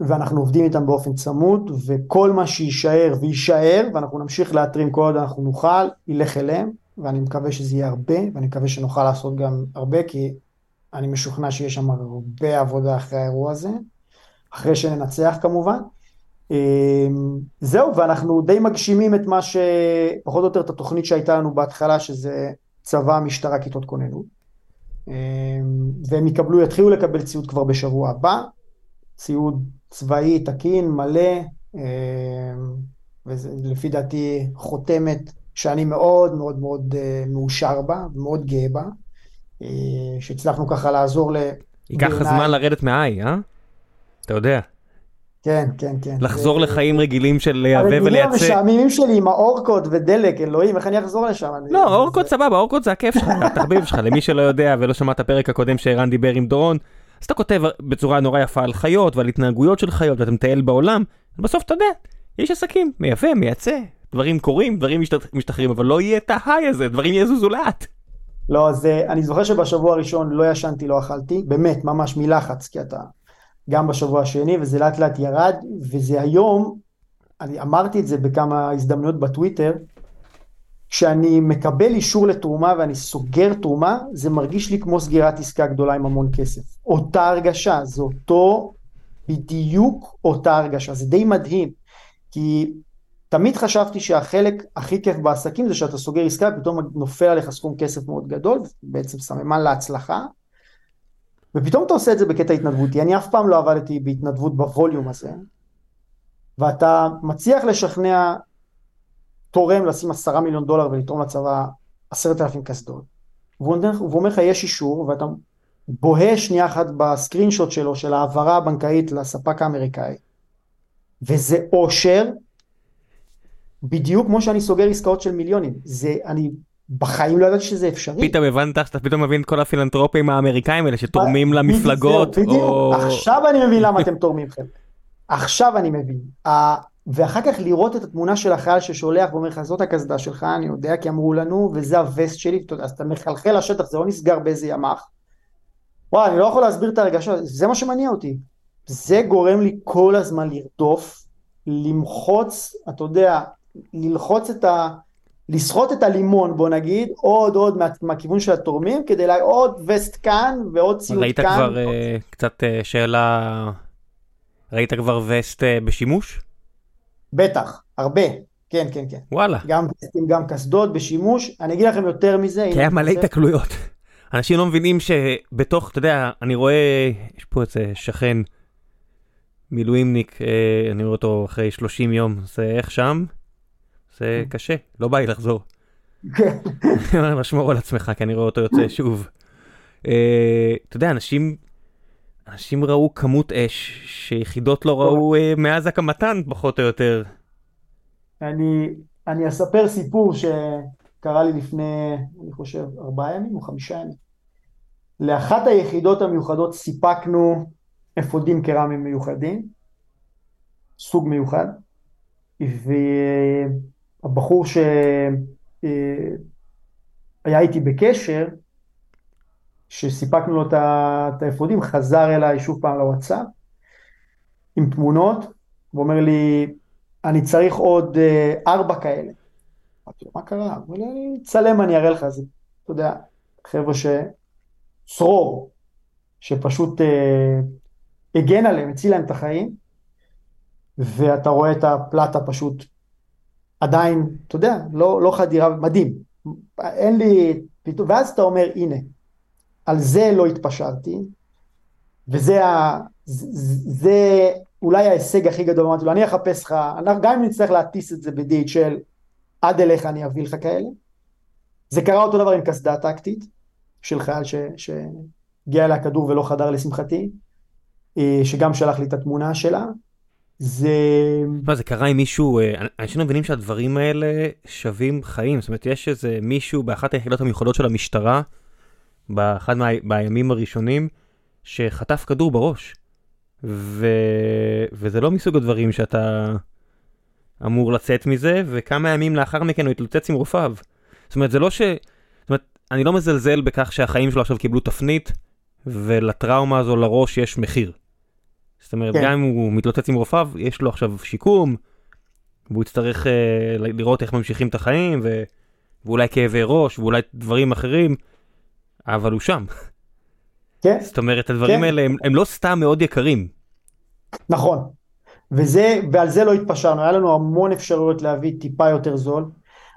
ואנחנו עובדים איתם באופן צמוד, וכל מה שיישאר ויישאר, ואנחנו נמשיך להתרים כל עוד אנחנו נוכל, ילך אליהם, ואני מקווה שזה יהיה הרבה, ואני מקווה שנוכל לעשות גם הרבה, כי אני משוכנע שיש שם הרבה עבודה אחרי האירוע הזה. אחרי שננצח כמובן. אמ, זהו, ואנחנו די מגשימים את מה ש... פחות או יותר את התוכנית שהייתה לנו בהתחלה, שזה צבא, משטרה, כיתות כוננות. אמ, והם יקבלו, יתחילו לקבל ציוד כבר בשבוע הבא, ציוד צבאי תקין, מלא, אמ, ולפי דעתי חותמת שאני מאוד מאוד מאוד אה, מאושר בה, מאוד גאה בה, אה, שהצלחנו ככה לעזור ל...
ייקח זמן לרדת מהעי, אה? אתה יודע.
כן, כן, כן.
לחזור זה... לחיים רגילים של לייבא ולייצא.
הרגילים המשעממים שלי עם האורקות ודלק, אלוהים, איך אני אחזור לשם?
לא, אורקות זה... סבבה, אורקות זה הכיף שלך, <laughs> התחביב שלך, למי שלא יודע ולא שמע את הפרק הקודם שערן דיבר עם דורון, אז אתה כותב בצורה נורא יפה על חיות ועל התנהגויות של חיות ואתה מטייל בעולם, בסוף אתה יודע, יש עסקים, מייבא, מייצא, דברים קורים, דברים משתחררים, אבל לא יהיה את ההיי הזה, דברים יזוזו לאט.
לא, אז אה, אני זוכר שבשבוע הראשון לא ישנתי, לא אכלתי, באמת, ממש מלחץ, כי אתה גם בשבוע השני, וזה לאט לאט ירד, וזה היום, אני אמרתי את זה בכמה הזדמנויות בטוויטר, כשאני מקבל אישור לתרומה ואני סוגר תרומה, זה מרגיש לי כמו סגירת עסקה גדולה עם המון כסף. אותה הרגשה, זה אותו, בדיוק אותה הרגשה, זה די מדהים, כי תמיד חשבתי שהחלק הכי כיף בעסקים זה שאתה סוגר עסקה, פתאום נופל עליך סכום כסף מאוד גדול, בעצם סממן להצלחה, ופתאום אתה עושה את זה בקטע התנדבותי. אני אף פעם לא עבדתי בהתנדבות בווליום הזה, ואתה מצליח לשכנע תורם לשים עשרה מיליון דולר ולתרום לצבא עשרת אלפים קסדות. והוא אומר לך יש אישור ואתה בוהה שנייה אחת בסקרין שוט שלו של העברה הבנקאית לספק האמריקאי. וזה אושר בדיוק כמו שאני סוגר עסקאות של מיליונים. זה, אני בחיים לא ידעתי שזה אפשרי.
פתאום הבנת שאתה פתאום מבין כל הפילנטרופים האמריקאים האלה שתורמים למפלגות.
בדיוק, או... עכשיו אני מבין למה אתם תורמים חבר'ה. עכשיו אני מבין. ואחר כך לראות את התמונה של החייל ששולח ואומר לך זאת הקסדה שלך אני יודע כי אמרו לנו וזה הווסט שלי אז אתה מחלחל לשטח זה לא נסגר באיזה ימ"ח. וואי אני לא יכול להסביר את הרגשה זה מה שמניע אותי. זה גורם לי כל הזמן לרדוף למחוץ אתה יודע ללחוץ את ה... לסחוט את הלימון בוא נגיד עוד עוד מה, מהכיוון של התורמים כדי לה... עוד וסט כאן ועוד ציוד
ראית
כאן.
ראית כבר uh, קצת uh, שאלה ראית כבר וסט uh, בשימוש?
בטח, הרבה, כן, כן, כן.
וואלה.
גם וסטים, גם קסדות בשימוש. אני אגיד לכם יותר מזה.
כי היה מלא התקלויות. <laughs> אנשים לא מבינים שבתוך, אתה יודע, אני רואה, יש פה איזה שכן, מילואימניק, אה, אני רואה אותו אחרי 30 יום, זה איך שם? זה קשה, לא בא לי לחזור. כן. <laughs> לשמור על עצמך, כי אני רואה אותו יוצא שוב. אה, אתה יודע, אנשים אנשים ראו כמות אש שיחידות לא ראו uh, מאז הקמתן פחות או יותר.
אני, אני אספר סיפור שקרה לי לפני, אני חושב, ארבעה ימים או חמישה ימים. לאחת היחידות המיוחדות סיפקנו אפודים קרמיים מיוחדים, סוג מיוחד, והבחור שהיה אה, איתי בקשר, שסיפקנו לו את האפודים, חזר אליי שוב פעם לוואטסאפ עם תמונות, ואומר לי, אני צריך עוד אה, ארבע כאלה. אמרתי לו, מה קרה? הוא אומר לי, צלם אני אראה לך, זה, אתה יודע, חבר'ה ש... צרור, שפשוט אה, הגן עליהם, הציל להם את החיים, ואתה רואה את הפלטה פשוט עדיין, אתה יודע, לא, לא חדירה, מדהים. אין לי, פתאום, ואז אתה אומר, הנה, על זה לא התפשרתי, וזה ה, זה, זה אולי ההישג הכי גדול, אמרתי לו, אני אחפש לך, גם אם נצטרך להטיס את זה ב-DHL, עד אליך אני אביא לך כאלה. זה קרה אותו דבר עם קסדה טקטית, של חייל שהגיע אליה כדור ולא חדר לשמחתי, אה, שגם שלח לי את התמונה שלה. זה...
מה זה קרה עם מישהו, אה, אנשים לא מבינים שהדברים האלה שווים חיים, זאת אומרת יש איזה מישהו באחת היחידות המיוחדות של המשטרה, באחד מה, בימים הראשונים, שחטף כדור בראש. ו... וזה לא מסוג הדברים שאתה אמור לצאת מזה, וכמה ימים לאחר מכן הוא התלוצץ עם רופאיו. זאת אומרת, זה לא ש... זאת אומרת, אני לא מזלזל בכך שהחיים שלו עכשיו קיבלו תפנית, ולטראומה הזו לראש יש מחיר. זאת אומרת, כן. גם אם הוא מתלוצץ עם רופאיו, יש לו עכשיו שיקום, והוא יצטרך uh, לראות איך ממשיכים את החיים, ו... ואולי כאבי ראש, ואולי דברים אחרים. אבל הוא שם. כן. זאת אומרת, הדברים כן. האלה הם, הם לא סתם מאוד יקרים.
נכון. וזה, ועל זה לא התפשרנו, היה לנו המון אפשרויות להביא טיפה יותר זול.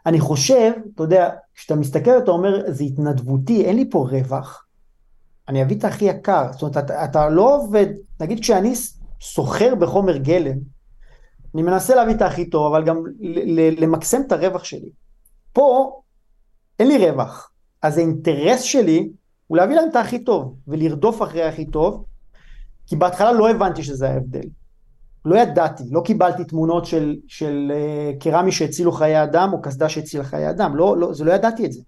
אני חושב, אתה יודע, כשאתה מסתכל ואתה אומר, זה התנדבותי, אין לי פה רווח, אני אביא את הכי יקר. זאת אומרת, אתה, אתה לא עובד, נגיד כשאני סוחר בחומר גלם, אני מנסה להביא את הכי טוב, אבל גם למקסם את הרווח שלי. פה אין לי רווח. אז האינטרס שלי הוא להביא להם את הכי טוב, ולרדוף אחרי הכי טוב, כי בהתחלה לא הבנתי שזה ההבדל. לא ידעתי, לא קיבלתי תמונות של, של uh, קרמי שהצילו חיי אדם, או קסדה שהצילה חיי אדם, לא, לא, זה לא ידעתי את זה.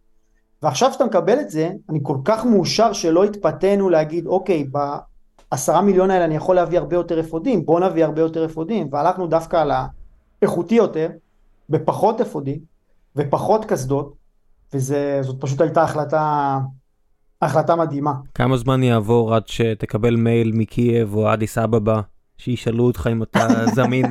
ועכשיו שאתה מקבל את זה, אני כל כך מאושר שלא התפתינו להגיד, אוקיי, בעשרה מיליון האלה אני יכול להביא הרבה יותר אפודים, בוא נביא הרבה יותר אפודים, והלכנו דווקא על האיכותי יותר, בפחות אפודים, ופחות קסדות, וזאת פשוט הייתה החלטה, החלטה מדהימה.
כמה זמן יעבור עד שתקבל מייל מקייב או אדיס אבבה, שישאלו אותך אם אתה <laughs> זמין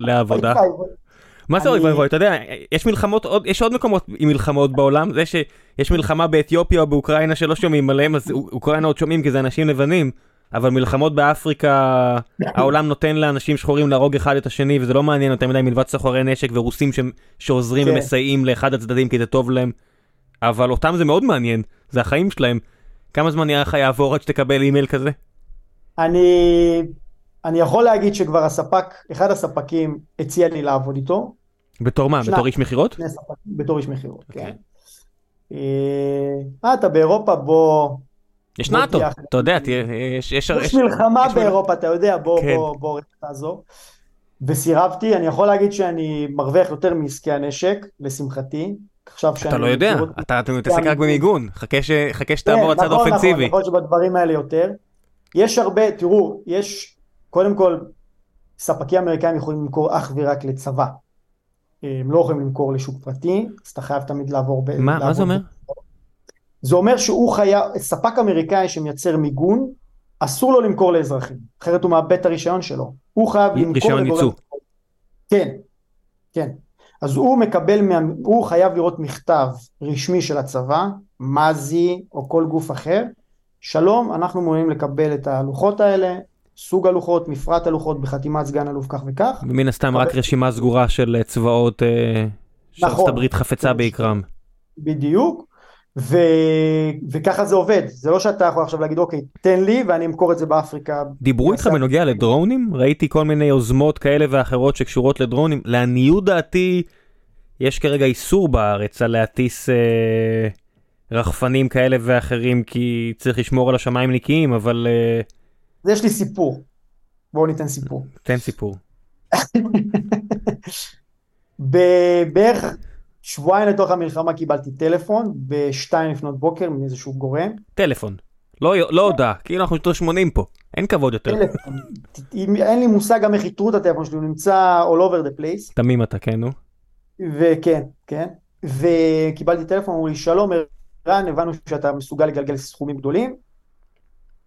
לעבודה? <laughs> מה זה אוי ואבוי, אתה יודע, יש מלחמות, יש עוד מקומות עם מלחמות בעולם, זה שיש מלחמה באתיופיה או באוקראינה שלא שומעים עליהם, אז אוקראינה עוד שומעים כי זה אנשים לבנים, אבל מלחמות באפריקה, העולם נותן לאנשים שחורים להרוג אחד את השני, וזה לא מעניין יותר מדי מלבד סוחרי נשק ורוסים ש... שעוזרים
כן.
ומסייעים לאחד הצדדים כי זה טוב להם. אבל אותם זה מאוד מעניין, זה החיים שלהם. כמה זמן נראה לך יעבור עד שתקבל אימייל כזה?
אני, אני יכול להגיד שכבר הספק, אחד הספקים הציע לי לעבוד איתו,
בתור מה? בתור איש מכירות?
בתור איש מכירות,
אוקיי.
כן. אה, אתה באירופה, בוא,
יש נאטו, אתה יודע, יש... יש-
מלחמה באירופה, אתה יודע, בוא,
כן.
בוא, בוא, תעזור. וסירבתי, אני יכול להגיד שאני מרוויח יותר מעסקי הנשק, לשמחתי. עכשיו שאני...
אתה לא יודע, אתה מתעסק רק
מיגון.
במיגון, חכה שתעבור
כן,
לצד
נכון,
האופנסיבי.
נכון, יכול להיות שבדברים האלה יותר. יש הרבה, תראו, יש, קודם כל, ספקים אמריקאים יכולים למכור אך ורק לצבא. הם לא יכולים למכור לשוק פרטי, אז אתה חייב תמיד לעבור ב...
מה מה
לעבור
זה אומר?
ב- זה אומר שהוא חייב, ספק אמריקאי שמייצר מיגון, אסור לו למכור לאזרחים, אחרת הוא מאבד את הרישיון שלו. הוא חייב למכור
רישיון ייצוא.
כן, כן. אז הוא מקבל, מה... הוא חייב לראות מכתב רשמי של הצבא, מזי או כל גוף אחר. שלום, אנחנו מעוניינים לקבל את הלוחות האלה, סוג הלוחות, מפרט הלוחות בחתימת סגן אלוף כך וכך.
מן הסתם רק רשימה סגורה של אה, צבאות אה, שארצות
נכון.
הברית חפצה
כן.
ביקרם.
בדיוק. ו... וככה זה עובד, זה לא שאתה יכול עכשיו להגיד אוקיי תן לי ואני אמכור את זה באפריקה.
דיברו איתך בנוגע לדרונים? ראיתי כל מיני יוזמות כאלה ואחרות שקשורות לדרונים. לעניות דעתי, יש כרגע איסור בארץ על להטיס אה, רחפנים כאלה ואחרים כי צריך לשמור על השמיים נקיים, אבל אה,
אז יש לי סיפור, בואו ניתן סיפור.
תן סיפור.
בערך שבועיים לתוך המלחמה קיבלתי טלפון בשתיים לפנות בוקר מאיזשהו גורם.
טלפון. לא, לא הודעה, כאילו אנחנו שנות 80 פה, אין כבוד יותר.
אין לי מושג גם איך איתרו את הטלפון שלי, הוא נמצא all over the place.
תמים אתה, כן, נו.
וכן, כן. וקיבלתי טלפון, אמרו לי שלום ערן, הבנו שאתה מסוגל לגלגל סכומים גדולים.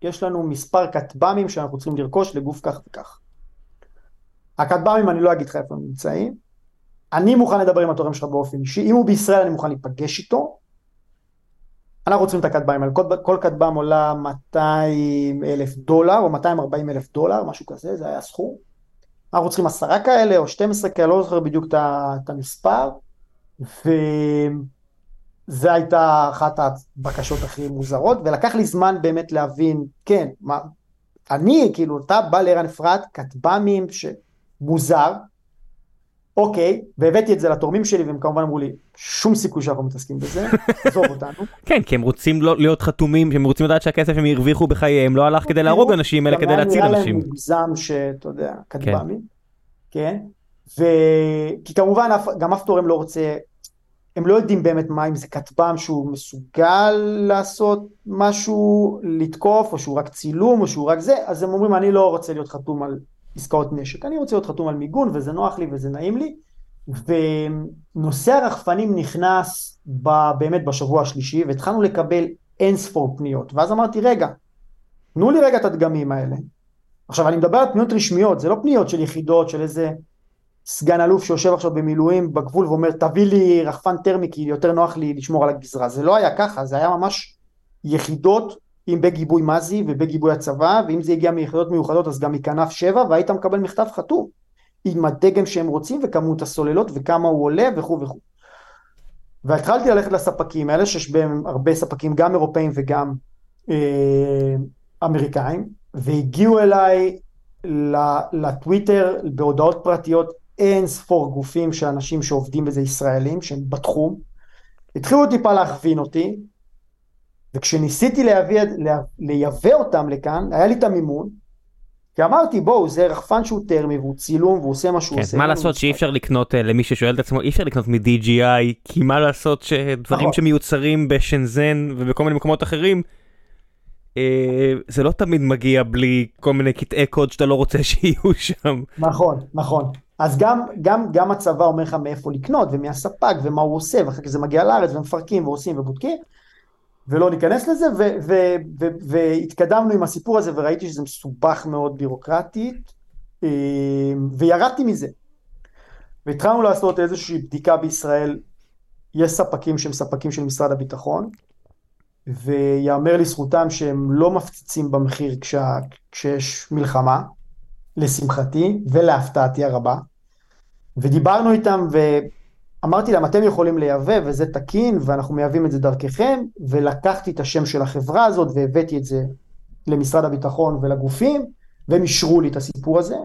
יש לנו מספר כטב"מים שאנחנו צריכים לרכוש לגוף כך וכך. הכטב"מים אני לא אגיד לך איפה הם נמצאים. אני מוכן לדבר עם התורם שלך באופן אישי, אם הוא בישראל אני מוכן להיפגש איתו. אנחנו רוצים את הכטב"מים האלה, כל, כל כטב"ם עולה 200 אלף דולר או 240 אלף דולר, משהו כזה, זה היה הסכום. אנחנו צריכים עשרה כאלה או 12 כאלה, לא זוכר בדיוק את ה- את וזה הייתה אחת הבקשות הכי מוזרות, ולקח לי זמן באמת להבין, כן, מה, אני, כאילו, אתה בא לערן אפרת, כטב"מים שמוזר, אוקיי, והבאתי את זה לתורמים שלי, והם כמובן אמרו לי, שום סיכוי שאנחנו מתעסקים בזה, עזוב אותנו. <laughs>
כן, כי הם רוצים לא להיות חתומים, שהם רוצים לדעת שהכסף שהם הרוויחו בחייהם לא הלך כדי להרוג אנשים, אלא
גם
כדי
היה
להציל
נראה להם
אנשים.
מוגזם שאתה יודע, כטב"מים, כן, ו... כי כמובן גם אף תורם לא רוצה, הם לא יודעים באמת מה אם זה כטב"ם שהוא מסוגל לעשות משהו, לתקוף, או שהוא רק צילום, או שהוא רק זה, אז הם אומרים אני לא רוצה להיות חתום על עסקאות נשק, אני רוצה להיות חתום על מיגון, וזה נוח לי וזה נעים לי, ונושא הרחפנים נכנס ב, באמת בשבוע השלישי, והתחלנו לקבל אין ספור פניות, ואז אמרתי רגע, תנו לי רגע את הדגמים האלה. עכשיו אני מדבר על פניות רשמיות, זה לא פניות של יחידות, של איזה סגן אלוף שיושב עכשיו במילואים בגבול ואומר תביא לי רחפן טרמי כי יותר נוח לי לשמור על הגזרה, זה לא היה ככה, זה היה ממש יחידות עם בגיבוי מזי ובגיבוי הצבא, ואם זה הגיע מיחידות מיוחדות אז גם מכנף 7 והיית מקבל מכתב חתום עם הדגם שהם רוצים וכמות הסוללות וכמה הוא עולה וכו' וכו'. והתחלתי ללכת לספקים האלה, שיש בהם הרבה ספקים גם אירופאים וגם אה, אמריקאים, והגיעו אליי לטוויטר בהודעות פרטיות אין ספור גופים של אנשים שעובדים בזה ישראלים שהם בתחום, התחילו טיפה להכווין אותי, וכשניסיתי להביא, לה, לייבא אותם לכאן, היה לי את המימון, כי אמרתי בואו זה רחפן שהוא טרמי והוא צילום והוא עושה מה שהוא
כן,
עושה.
מה לעשות שאי אפשר לקנות, אה, למי ששואל את עצמו, אי אפשר לקנות מ-DGI, כי מה לעשות שדברים
נכון.
שמיוצרים בשנזן ובכל מיני מקומות אחרים, אה, זה לא תמיד מגיע בלי כל מיני קטעי קוד שאתה לא רוצה <laughs> שיהיו שם.
נכון, נכון. אז גם, גם, גם הצבא אומר לך מאיפה לקנות ומי הספק ומה הוא עושה ואחר כך זה מגיע לארץ ומפרקים ועושים ובודקים ולא ניכנס לזה ו, ו, ו, והתקדמנו עם הסיפור הזה וראיתי שזה מסובך מאוד בירוקרטית אה, וירדתי מזה. והתחלנו לעשות איזושהי בדיקה בישראל, יש ספקים שהם ספקים של משרד הביטחון ויאמר לזכותם שהם לא מפציצים במחיר כשה, כשיש מלחמה, לשמחתי ולהפתעתי הרבה. ודיברנו איתם ואמרתי להם, אתם יכולים לייבא וזה תקין ואנחנו מייבאים את זה דרככם, ולקחתי את השם של החברה הזאת והבאתי את זה למשרד הביטחון ולגופים, והם אישרו לי את הסיפור הזה.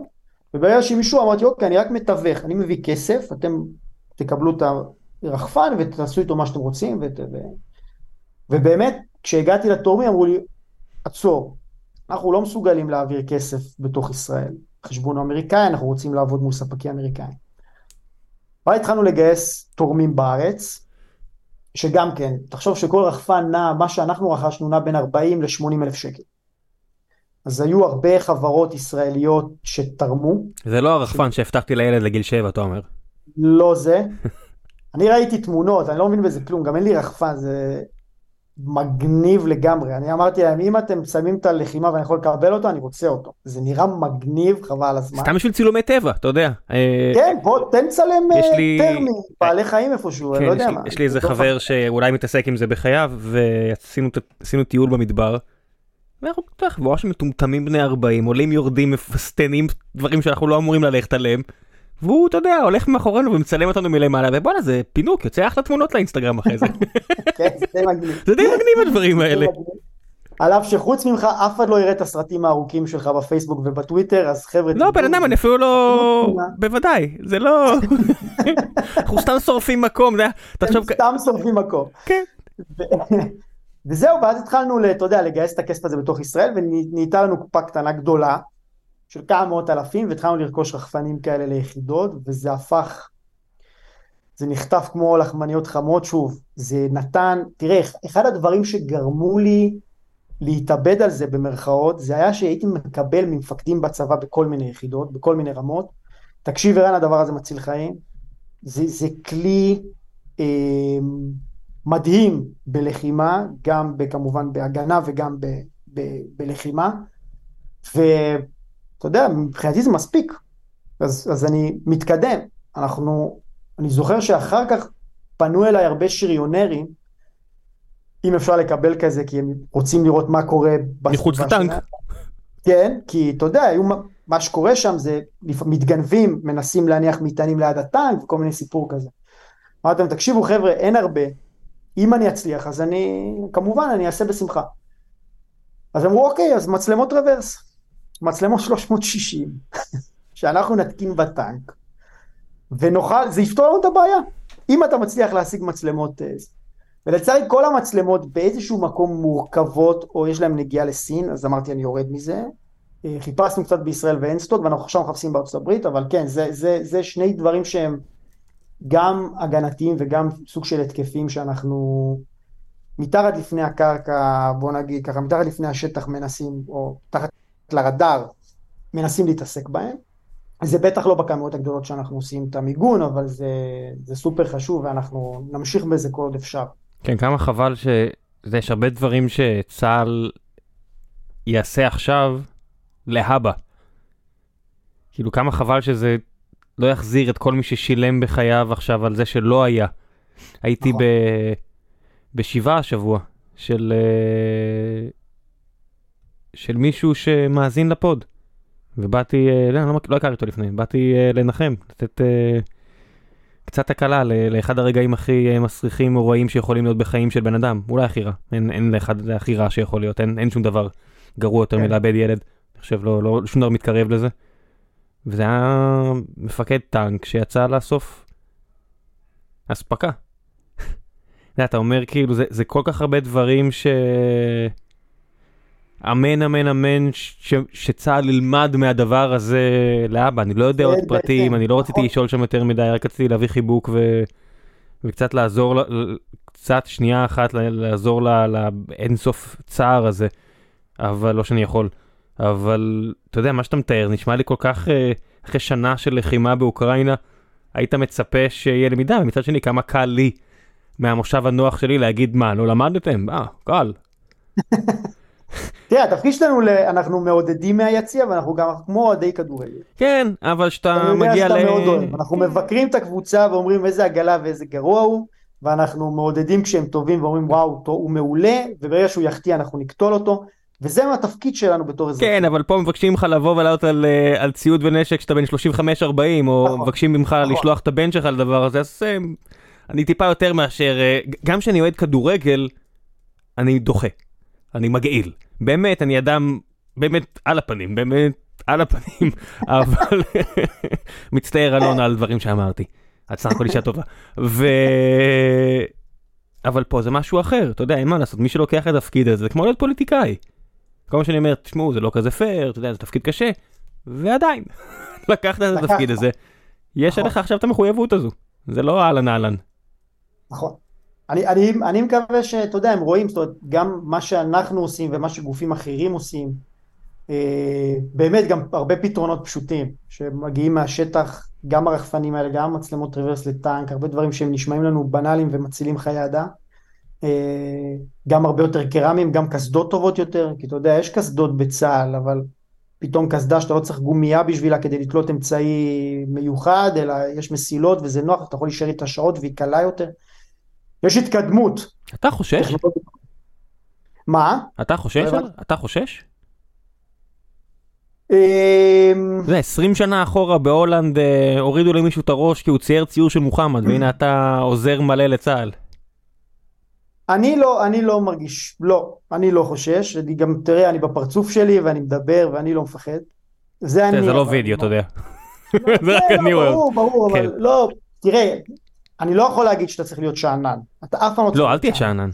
וברגע שהם אישרו אמרתי, אוקיי, אני רק מתווך, אני מביא כסף, אתם תקבלו את הרחפן ותעשו איתו מה שאתם רוצים. ו... ובאמת, כשהגעתי לתורמים אמרו לי, עצור, אנחנו לא מסוגלים להעביר כסף בתוך ישראל. חשבון אמריקאי, אנחנו רוצים לעבוד מול ספקים אמריקאים. ואז התחלנו לגייס תורמים בארץ, שגם כן, תחשוב שכל רחפן נע, מה שאנחנו רכשנו נע בין 40 ל-80 אלף שקל. אז היו הרבה חברות ישראליות שתרמו.
זה לא הרחפן ש... שהבטחתי לילד לגיל 7, אתה אומר.
לא זה. <laughs> אני ראיתי תמונות, אני לא מבין בזה כלום, גם אין לי רחפן, זה מגניב לגמרי. אני אמרתי להם, אם אתם שמים את הלחימה ואני יכול לקבל אותו, אני רוצה אותו. זה נראה מגניב, חבל על הזמן.
סתם בשביל צילומי טבע, אתה יודע.
אה, כן, בוא, תן צלם לי... טרמי, בעלי חיים איפשהו, אני לא יודע מה.
יש לי איזה חבר שאולי מתעסק עם זה בחייו, ועשינו טיול במדבר. ואנחנו, חבורה שמטומטמים בני 40, עולים יורדים, מפסטנים דברים שאנחנו לא אמורים ללכת עליהם. והוא, אתה יודע, הולך מאחורינו ומצלם אותנו מלמעלה, ובואנה זה פינוק, יוצא אחלה תמונות לאינסטגרם אחרי זה. <laughs>
כן, זה די מגניב.
זה די מגניב הדברים האלה.
על אף שחוץ ממך אף אחד לא יראה את הסרטים הארוכים שלך בפייסבוק ובטוויטר, אז חבר'ה...
לא, בן אדם, אני אפילו לא... בוודאי, זה לא... <laughs> אנחנו סתם שורפים מקום, זה...
סתם שורפים מקום.
כן. <laughs>
וזהו, ואז התחלנו, אתה יודע, לגייס את הכסף הזה בתוך ישראל, ונהייתה לנו קופה קטנה גדולה, של כמה מאות אלפים, והתחלנו לרכוש רחפנים כאלה ליחידות, וזה הפך, זה נחטף כמו לחמניות חמות, שוב, זה נתן, תראה, אחד הדברים שגרמו לי להתאבד על זה במרכאות, זה היה שהייתי מקבל ממפקדים בצבא בכל מיני יחידות, בכל מיני רמות, תקשיב ערן, הדבר הזה מציל חיים, זה, זה כלי אה, מדהים בלחימה, גם כמובן בהגנה וגם ב, ב, בלחימה, ו... אתה יודע, מבחינתי זה מספיק. אז, אז אני מתקדם. אנחנו, אני זוכר שאחר כך פנו אליי הרבה שריונרים, אם אפשר לקבל כזה, כי הם רוצים לראות מה קורה.
מחוץ לטנק.
כן, כי אתה יודע, היו, מה שקורה שם זה מתגנבים, מנסים להניח מטענים ליד הטנק וכל מיני סיפור כזה. אמרתם, תקשיבו חבר'ה, אין הרבה, אם אני אצליח, אז אני, כמובן, אני אעשה בשמחה. אז אמרו, אוקיי, אז מצלמות רוורס. מצלמות 360, <laughs> שאנחנו נתקין בטנק, ונוכל, זה יפתור לנו את הבעיה. אם אתה מצליח להשיג מצלמות, אה, ולצערי כל המצלמות באיזשהו מקום מורכבות, או יש להם נגיעה לסין, אז אמרתי אני יורד מזה. אה, חיפשנו קצת בישראל ואין סטוק, ואנחנו עכשיו מחפשים בארצות הברית, אבל כן, זה, זה, זה שני דברים שהם גם הגנתיים וגם סוג של התקפים שאנחנו מתחת לפני הקרקע, בוא נגיד ככה, מתחת לפני השטח מנסים, או תחת לרדאר מנסים להתעסק בהם. זה בטח לא בכמויות הגדולות שאנחנו עושים את המיגון, אבל זה, זה סופר חשוב ואנחנו נמשיך בזה כל עוד אפשר.
כן, כמה חבל שיש הרבה דברים שצה"ל יעשה עכשיו להבא. כאילו כמה חבל שזה לא יחזיר את כל מי ששילם בחייו עכשיו על זה שלא היה. הייתי נכון. ב... בשבעה השבוע של uh, של מישהו שמאזין לפוד. ובאתי, אה, לא, לא, לא הכרתי אותו לפני, באתי אה, לנחם, לתת אה, קצת הקלה לאחד הרגעים הכי מסריחים או רעים שיכולים להיות בחיים של בן אדם, אולי הכי רע, אין, אין לאחד הכי רע שיכול להיות, אין, אין שום דבר גרוע יותר כן. מלאבד ילד, אני חושב לא, לא, שום דבר מתקרב לזה. וזה היה מפקד טנק שיצא לאסוף אספקה. <laughs> אתה אומר כאילו זה, זה כל כך הרבה דברים ש... אמן אמן אמן שצה"ל ילמד מהדבר הזה לאבא, אני לא יודע עוד פרטים, אני לא רציתי נכון. לשאול שם יותר מדי, רק רציתי להביא חיבוק וקצת לעזור, קצת שנייה אחת לעזור לאינסוף צער הזה, אבל לא שאני יכול. אבל אתה יודע, מה שאתה מתאר נשמע לי כל כך, אה, אחרי שנה של לחימה באוקראינה, היית מצפה שיהיה למידה, ומצד שני כמה קל לי מהמושב הנוח שלי להגיד מה, לא למדתם? אה, קל. <laughs>
תראה, התפקיד שלנו, אנחנו מעודדים מהיציע, ואנחנו גם כמו אוהדי כדורגל.
כן, אבל כשאתה מגיע ל...
אנחנו מבקרים את הקבוצה ואומרים איזה עגלה ואיזה גרוע הוא, ואנחנו מעודדים כשהם טובים ואומרים וואו, הוא מעולה, וברגע שהוא יחטיא אנחנו נקטול אותו. וזה התפקיד שלנו בתור אזרחים.
כן, אבל פה מבקשים ממך לבוא ולעלות על, אה, על ציוד ונשק כשאתה בן 35-40, או נכון, מבקשים ממך נכון. לשלוח את הבן שלך לדבר הזה, אז אה, אני טיפה יותר מאשר, אה, גם כשאני אוהד כדורגל, אני דוחה, אני מגעיל. באמת, אני אדם, באמת על הפנים, באמת על הפנים, <laughs> אבל <laughs> מצטער אלונה על דברים שאמרתי. את סך הכל אישה טובה. ו... אבל פה זה משהו אחר, אתה יודע, אין מה לעשות, מי שלוקח את התפקיד הזה, זה כמו להיות פוליטיקאי. כל מה שאני אומר, תשמעו, זה לא כזה פייר, אתה יודע, זה תפקיד קשה, ועדיין, <laughs> לקחת את התפקיד הזה, יש עליך עכשיו את המחויבות הזו, זה לא אהלן אהלן.
נכון. אני, אני, אני מקווה שאתה יודע, הם רואים, זאת אומרת, גם מה שאנחנו עושים ומה שגופים אחרים עושים, אה, באמת גם הרבה פתרונות פשוטים, שמגיעים מהשטח, גם הרחפנים האלה, גם מצלמות רוורס לטנק, הרבה דברים שהם נשמעים לנו בנאליים ומצילים חיי אדם. אה, גם הרבה יותר קרמיים, גם קסדות טובות יותר, כי אתה יודע, יש קסדות בצה"ל, אבל פתאום קסדה שאתה לא צריך גומייה בשבילה כדי לתלות אמצעי מיוחד, אלא יש מסילות וזה נוח, אתה יכול להישאר איתה שעות והיא קלה יותר. יש התקדמות.
אתה חושש?
מה?
אתה חושש? אתה חושש?
אמ,
זה 20 שנה אחורה בהולנד אה, הורידו למישהו את הראש כי הוא צייר ציור של מוחמד והנה אתה עוזר מלא לצה"ל.
אני לא, אני לא מרגיש, לא, אני לא חושש, אני גם, תראה, אני בפרצוף שלי ואני מדבר ואני לא מפחד.
זה אני... זה לא וידאו, אתה יודע. <laughs> זה רק אני רואה.
ברור, ברור, אבל כן. לא, תראה, אני לא יכול להגיד שאתה צריך להיות שאנן. אתה אף פעם לא
צריך... לא, אל תהיה שאנן.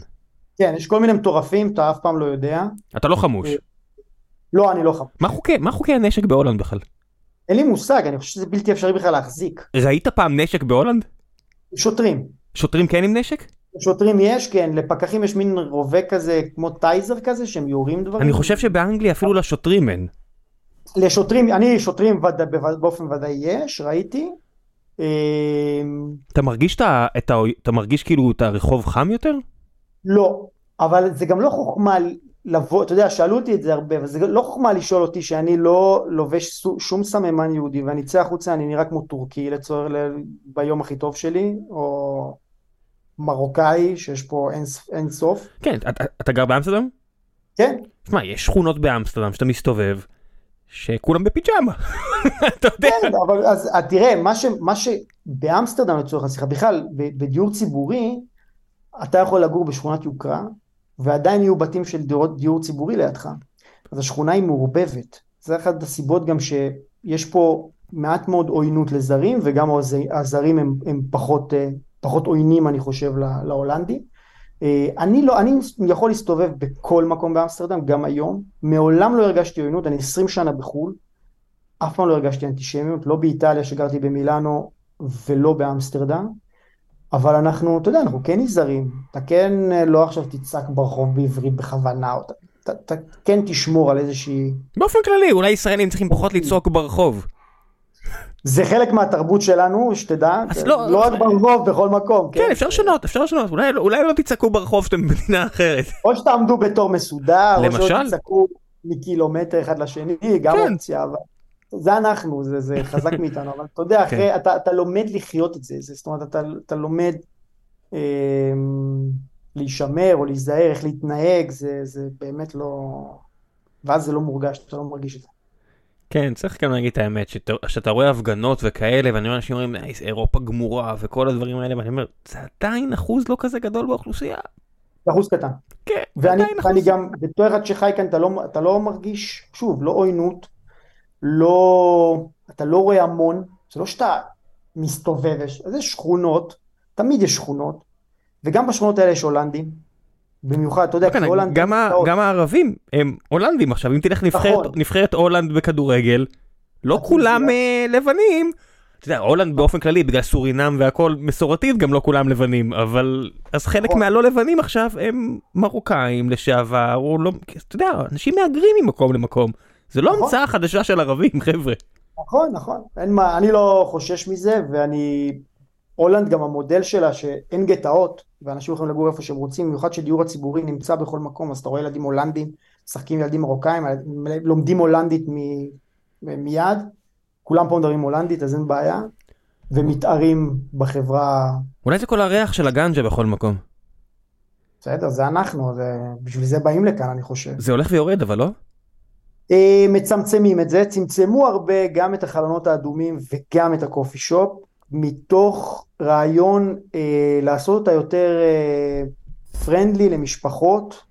כן, יש כל מיני מטורפים, אתה אף פעם לא יודע.
אתה לא חמוש.
לא, אני לא חמוש.
מה חוקי הנשק בהולנד בכלל?
אין לי מושג, אני חושב שזה בלתי אפשרי בכלל להחזיק.
ראית פעם נשק בהולנד?
שוטרים.
שוטרים כן עם נשק?
שוטרים יש, כן, לפקחים יש מין רובה כזה, כמו taser כזה, שהם יורים דברים.
אני חושב שבאנגליה אפילו לשוטרים אין.
לשוטרים, אני שוטרים וד... באופן ודאי יש, ראיתי. אמ,
אתה מרגיש את ה... אתה מרגיש כאילו את הרחוב חם יותר?
לא, אבל זה גם לא חוכמה לבוא, אתה יודע, שאלו אותי את זה הרבה, אבל זה לא חוכמה לשאול אותי שאני לא לובש שום סממן יהודי ואני אצא החוצה, אני נראה כמו טורקי לצורך ביום הכי טוב שלי, או מרוקאי, שיש פה אין, אין סוף.
כן, אתה, אתה גר באמסטרדם?
כן.
תשמע, יש שכונות באמסטרדם שאתה מסתובב, שכולם בפיג'מה, <laughs> אתה יודע.
כן, אבל אז תראה, מה, ש, מה שבאמסטרדם לצורך השיחה, בכלל, בדיור ציבורי, אתה יכול לגור בשכונת יוקרה, ועדיין יהיו בתים של דירות דיור ציבורי לידך. אז השכונה היא מעורבבת. זה אחת הסיבות גם שיש פה מעט מאוד עוינות לזרים, וגם הזרים הם, הם פחות, אה, פחות עוינים, אני חושב, להולנדי. אה, אני לא, אני יכול להסתובב בכל מקום באמסטרדם, גם היום. מעולם לא הרגשתי עוינות, אני 20 שנה בחו"ל. אף פעם לא הרגשתי אנטישמיות, לא באיטליה שגרתי במילאנו ולא באמסטרדם. אבל אנחנו, אתה יודע, אנחנו כן נזהרים. אתה כן אה, לא עכשיו תצעק ברחוב בעברית בכוונה, או אתה, אתה כן תשמור על איזושהי...
באופן כללי, אולי ישראלים צריכים פחות לצעוק ברחוב.
זה חלק מהתרבות שלנו, שתדע, לא, לא רק ברחוב, בכל מקום.
כן, כן אפשר לשנות, אפשר לשנות, אולי, אולי לא תצעקו ברחוב שאתם במדינה אחרת.
או שתעמדו בתור מסודר, למשל? או שלא תצעקו מקילומטר אחד לשני, גם כן. אופציה, אבל... זה אנחנו, זה, זה חזק <laughs> מאיתנו, אבל אתה יודע, כן. אחרי, אתה, אתה לומד לחיות את זה, זה זאת אומרת, אתה, אתה לומד אה, להישמר או להיזהר, איך להתנהג, זה, זה באמת לא... ואז זה לא מורגש, אתה לא מרגיש את זה.
כן, צריך גם להגיד את האמת, שאתה, רואה הפגנות וכאלה, ואני רואה אנשים אומרים, אירופה גמורה וכל הדברים האלה, ואני אומר, זה עדיין אחוז לא כזה גדול באוכלוסייה.
אחוז קטן.
כן,
ואני, עדיין אחוז. ואני גם, בתור אחד שחי כאן, אתה לא, אתה לא מרגיש, שוב, לא עוינות, לא, אתה לא רואה המון, זה לא שאתה מסתובב, יש, יש שכונות, תמיד יש שכונות, וגם בשכונות האלה יש הולנדים, במיוחד, אתה יודע,
כן, הולנד... גם, ה, גם הערבים הם הולנדים עכשיו, אם תלך נבחרת, נכון. נבחרת הולנד בכדורגל, לא כולם uh, לבנים. אתה יודע, הולנד באופן כללי, בגלל סורינם והכל מסורתית, גם לא כולם לבנים, אבל... אז חלק נכון. מהלא לבנים עכשיו הם מרוקאים לשעבר, או לא... אתה יודע, אנשים מהגרים ממקום למקום. זה לא נכון. המצאה חדשה של ערבים, <laughs> חבר'ה.
נכון, נכון. אין מה, אני לא חושש מזה, ואני... הולנד גם המודל שלה שאין גטאות, ואנשים יכולים לגור איפה שהם רוצים, במיוחד שדיור הציבורי נמצא בכל מקום, אז אתה רואה ילדים הולנדים, משחקים ילדים מרוקאים, לומדים הולנדית מ... מיד, כולם פה מדברים הולנדית, אז אין בעיה. ומתערים בחברה.
אולי זה כל הריח של הגנג'ה בכל מקום.
בסדר, זה אנחנו, זה, בשביל זה באים לכאן, אני חושב.
זה הולך ויורד, אבל לא?
אה, מצמצמים את זה, צמצמו הרבה גם את החלונות האדומים וגם את הקופי שופ, מתוך רעיון אה, לעשות אותה יותר אה, פרנדלי למשפחות,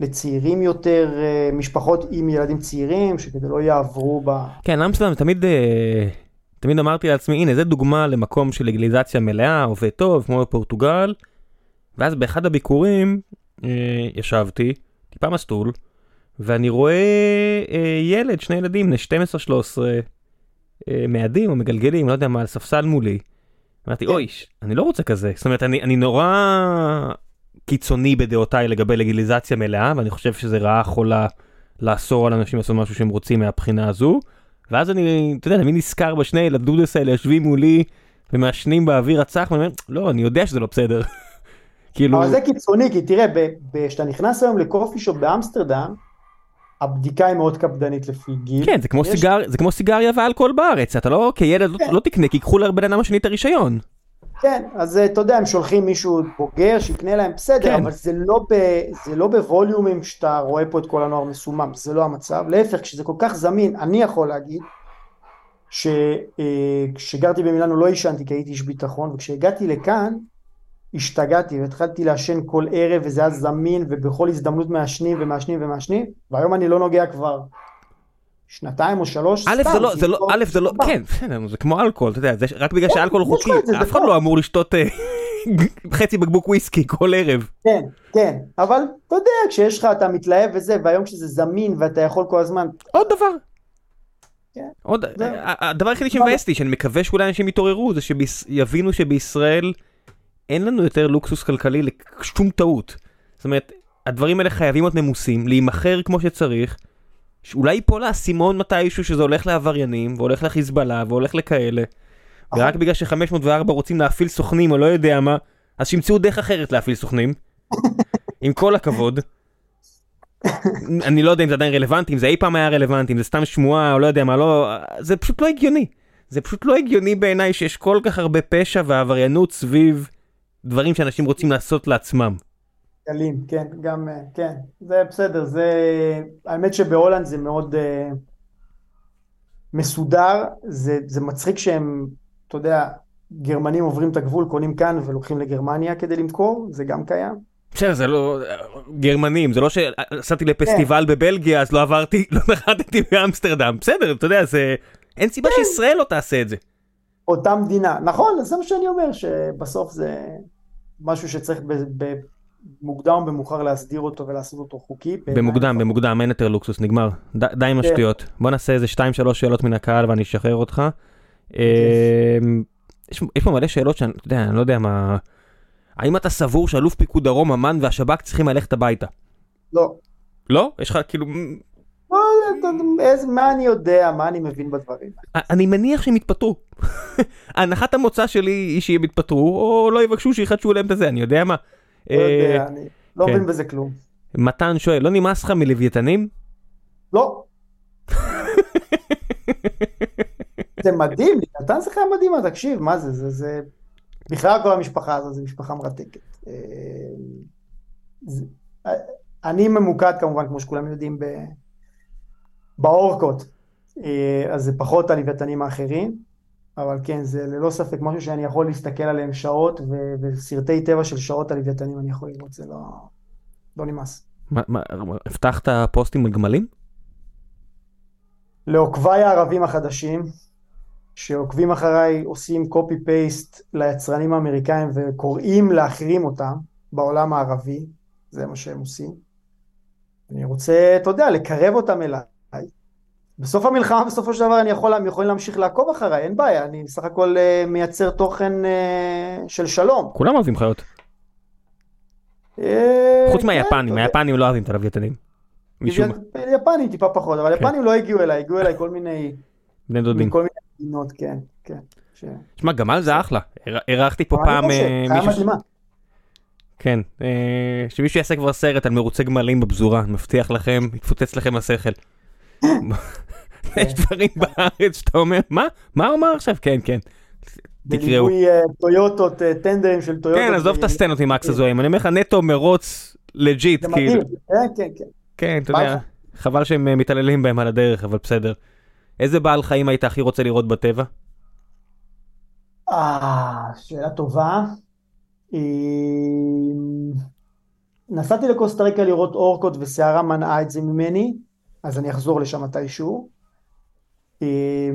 לצעירים יותר, אה, משפחות עם ילדים צעירים, שכדי לא יעברו ב...
כן, אמסטרדם תמיד, אה, תמיד אמרתי לעצמי, הנה, זה דוגמה למקום של לגליזציה מלאה, עובד טוב, כמו בפורטוגל, ואז באחד הביקורים אה, ישבתי, טיפה מסטול, ואני רואה אה, ילד, שני ילדים, בני 12-13, אה, מאדים או מגלגלים, לא יודע מה, על ספסל מולי. אמרתי, אוי, אני לא רוצה כזה. זאת אומרת, אני, אני נורא קיצוני בדעותיי לגבי לגיליזציה מלאה, ואני חושב שזה רעה חולה לאסור על אנשים לעשות משהו שהם רוצים מהבחינה הזו. ואז אני, אתה יודע, אני נזכר בשני ילדודס האלה יושבים מולי ומעשנים באוויר הצח, ואני אומר, לא, אני יודע שזה לא בסדר. <laughs>
כאילו... אבל זה קיצוני, כי תראה, כשאתה נכנס היום לקופי שופ באמסטרדם, הבדיקה היא מאוד קפדנית לפי גיל.
כן, זה כמו, יש... סיגר, זה כמו סיגריה ואלכוהול בארץ, אתה לא, כילד לא- כן. לא, לא תקנה, כי ייקחו לבן אדם השני את הרישיון.
כן, אז אתה יודע, הם שולחים מישהו בוגר שיקנה להם, בסדר, כן. אבל זה לא, ב, זה לא בווליומים שאתה רואה פה את כל הנוער מסומם, זה לא המצב. להפך, כשזה כל כך זמין, אני יכול להגיד, שכשגרתי אה, במילאנו לא עישנתי כי הייתי איש ביטחון, וכשהגעתי לכאן, השתגעתי והתחלתי לעשן כל ערב וזה היה זמין ובכל הזדמנות מעשנים ומעשנים ומעשנים והיום אני לא נוגע כבר שנתיים או שלוש
א' זה לא, זה לא, א' זה לא, כן, זה כמו אלכוהול, אתה יודע, זה רק בגלל שאלכוהול חוקי, אף אחד לא אמור לשתות אה, <laughs> חצי בקבוק וויסקי כל ערב.
כן, כן, אבל אתה יודע, כשיש לך, אתה מתלהב וזה, והיום כשזה זמין ואתה יכול כל הזמן.
עוד דבר. כן. עוד, הדבר היחידי שמבאס לי, שאני מקווה שאולי אנשים יתעוררו, זה שיבינו שבישראל אין לנו יותר לוקסוס כלכלי לשום טעות. זאת אומרת, הדברים האלה חייבים להיות ממוסים, להימכר כמו שצריך, שאולי ייפול האסימון מתישהו שזה הולך לעבריינים, והולך לחיזבאללה, והולך לכאלה. ורק בגלל ש-504 רוצים להפעיל סוכנים או לא יודע מה, אז שימצאו דרך אחרת להפעיל סוכנים. <laughs> עם כל הכבוד. אני לא יודע אם זה עדיין רלוונטי, אם זה אי פעם היה רלוונטי, אם זה סתם שמועה או לא יודע מה, לא... זה פשוט לא הגיוני. זה פשוט לא הגיוני בעיניי שיש כל כך הרבה פשע ועבריינות סביב דברים שאנשים רוצים לעשות לעצמם.
גלים, כן, גם, אה, כן, זה בסדר, זה, האמת שבהולנד זה מאוד uh, מסודר, זה, זה מצחיק שהם, אתה יודע, גרמנים עוברים את הגבול, קונים כאן ולוקחים לגרמניה כדי למכור, זה גם קיים.
בסדר, זה לא... גרמנים, זה לא שעשיתי לפסטיבל כן. בבלגיה, אז לא עברתי, <laughs> לא נחתתי באמסטרדם. בסדר, אתה יודע, זה... אין סיבה כן. שישראל לא תעשה את זה.
אותה מדינה. נכון, זה מה שאני אומר, שבסוף זה משהו שצריך במוקדם או במאוחר להסדיר אותו ולעשות אותו חוקי.
במוקדם, במוקדם, אין יותר לוקסוס, נגמר. די עם כן. השטויות. בוא נעשה איזה 2-3 שאלות מן הקהל ואני אשחרר אותך. אמ, יש פה מלא שאלות שאני, אתה יודע, אני לא יודע מה... האם אתה סבור שאלוף פיקוד דרום, אמ"ן והשב"כ צריכים ללכת הביתה?
לא.
לא? יש לך כאילו
מה אני יודע, מה אני מבין בדברים.
אני מניח שהם יתפטרו. <laughs> הנחת המוצא שלי היא שהם יתפטרו, או לא יבקשו שיחדשו להם את זה, אני יודע מה.
לא יודע, אה, אני לא כן. מבין בזה כלום.
מתן שואל, לא נמאס לך מלוויתנים?
לא. זה מדהים, נתן זה חיה מדהימה, תקשיב, מה זה, זה, זה... בכלל כל המשפחה הזו, זו משפחה מרתקת. אה, אה, אני ממוקד כמובן, כמו שכולם יודעים, באורקות, אה, אז זה פחות הלוויתנים האחרים, אבל כן, זה ללא ספק משהו שאני יכול להסתכל עליהם שעות, ו- וסרטי טבע של שעות הלוויתנים אני יכול לראות, זה לא, לא נמאס.
מה, מה, הבטחת פוסטים על גמלים?
לעוקביי הערבים החדשים, שעוקבים אחריי עושים קופי פייסט ליצרנים האמריקאים וקוראים להחרים אותם בעולם הערבי, זה מה שהם עושים. אני רוצה, אתה יודע, לקרב אותם אליי. בסוף המלחמה, בסופו של דבר, אני יכול, הם יכולים להמשיך לעקוב אחריי, אין בעיה, אני בסך הכל uh, מייצר תוכן uh, של שלום.
כולם אוהבים חיות. Uh, חוץ כן, מהיפנים, היפנים לא אוהבים את הלוויתנים.
יפנים טיפה פחות, אבל כן. יפנים לא הגיעו אליי, הגיעו אליי כל מיני...
בני דודים.
מכל מיני מדינות, כן, כן.
שמע, גמל זה אחלה. אירחתי פה פעם מישהו... כן, שמישהו יעשה כבר סרט על מרוצי גמלים בפזורה, מבטיח לכם, יתפוצץ לכם השכל. <laughs> יש דברים בארץ שאתה אומר, מה? מה הוא אמר עכשיו? כן, כן. תקראו.
בליווי אה, טויוטות, אה, טנדרים של טויוטות.
כן, עזוב את
ו-
הסצנות עם מקס הזוהים, אני אומר לך נטו מרוץ
legit,
כאילו.
כן, כן, כן.
כן, אתה יודע. חבל שהם אה, מתעללים בהם על הדרך, אבל בסדר. איזה בעל חיים היית הכי רוצה לראות בטבע?
אה, שאלה טובה. אה, נסעתי לקוסטה ריקה לראות אורקות וסערה מנעה את זה ממני, אז אני אחזור לשם מתישהו. אה,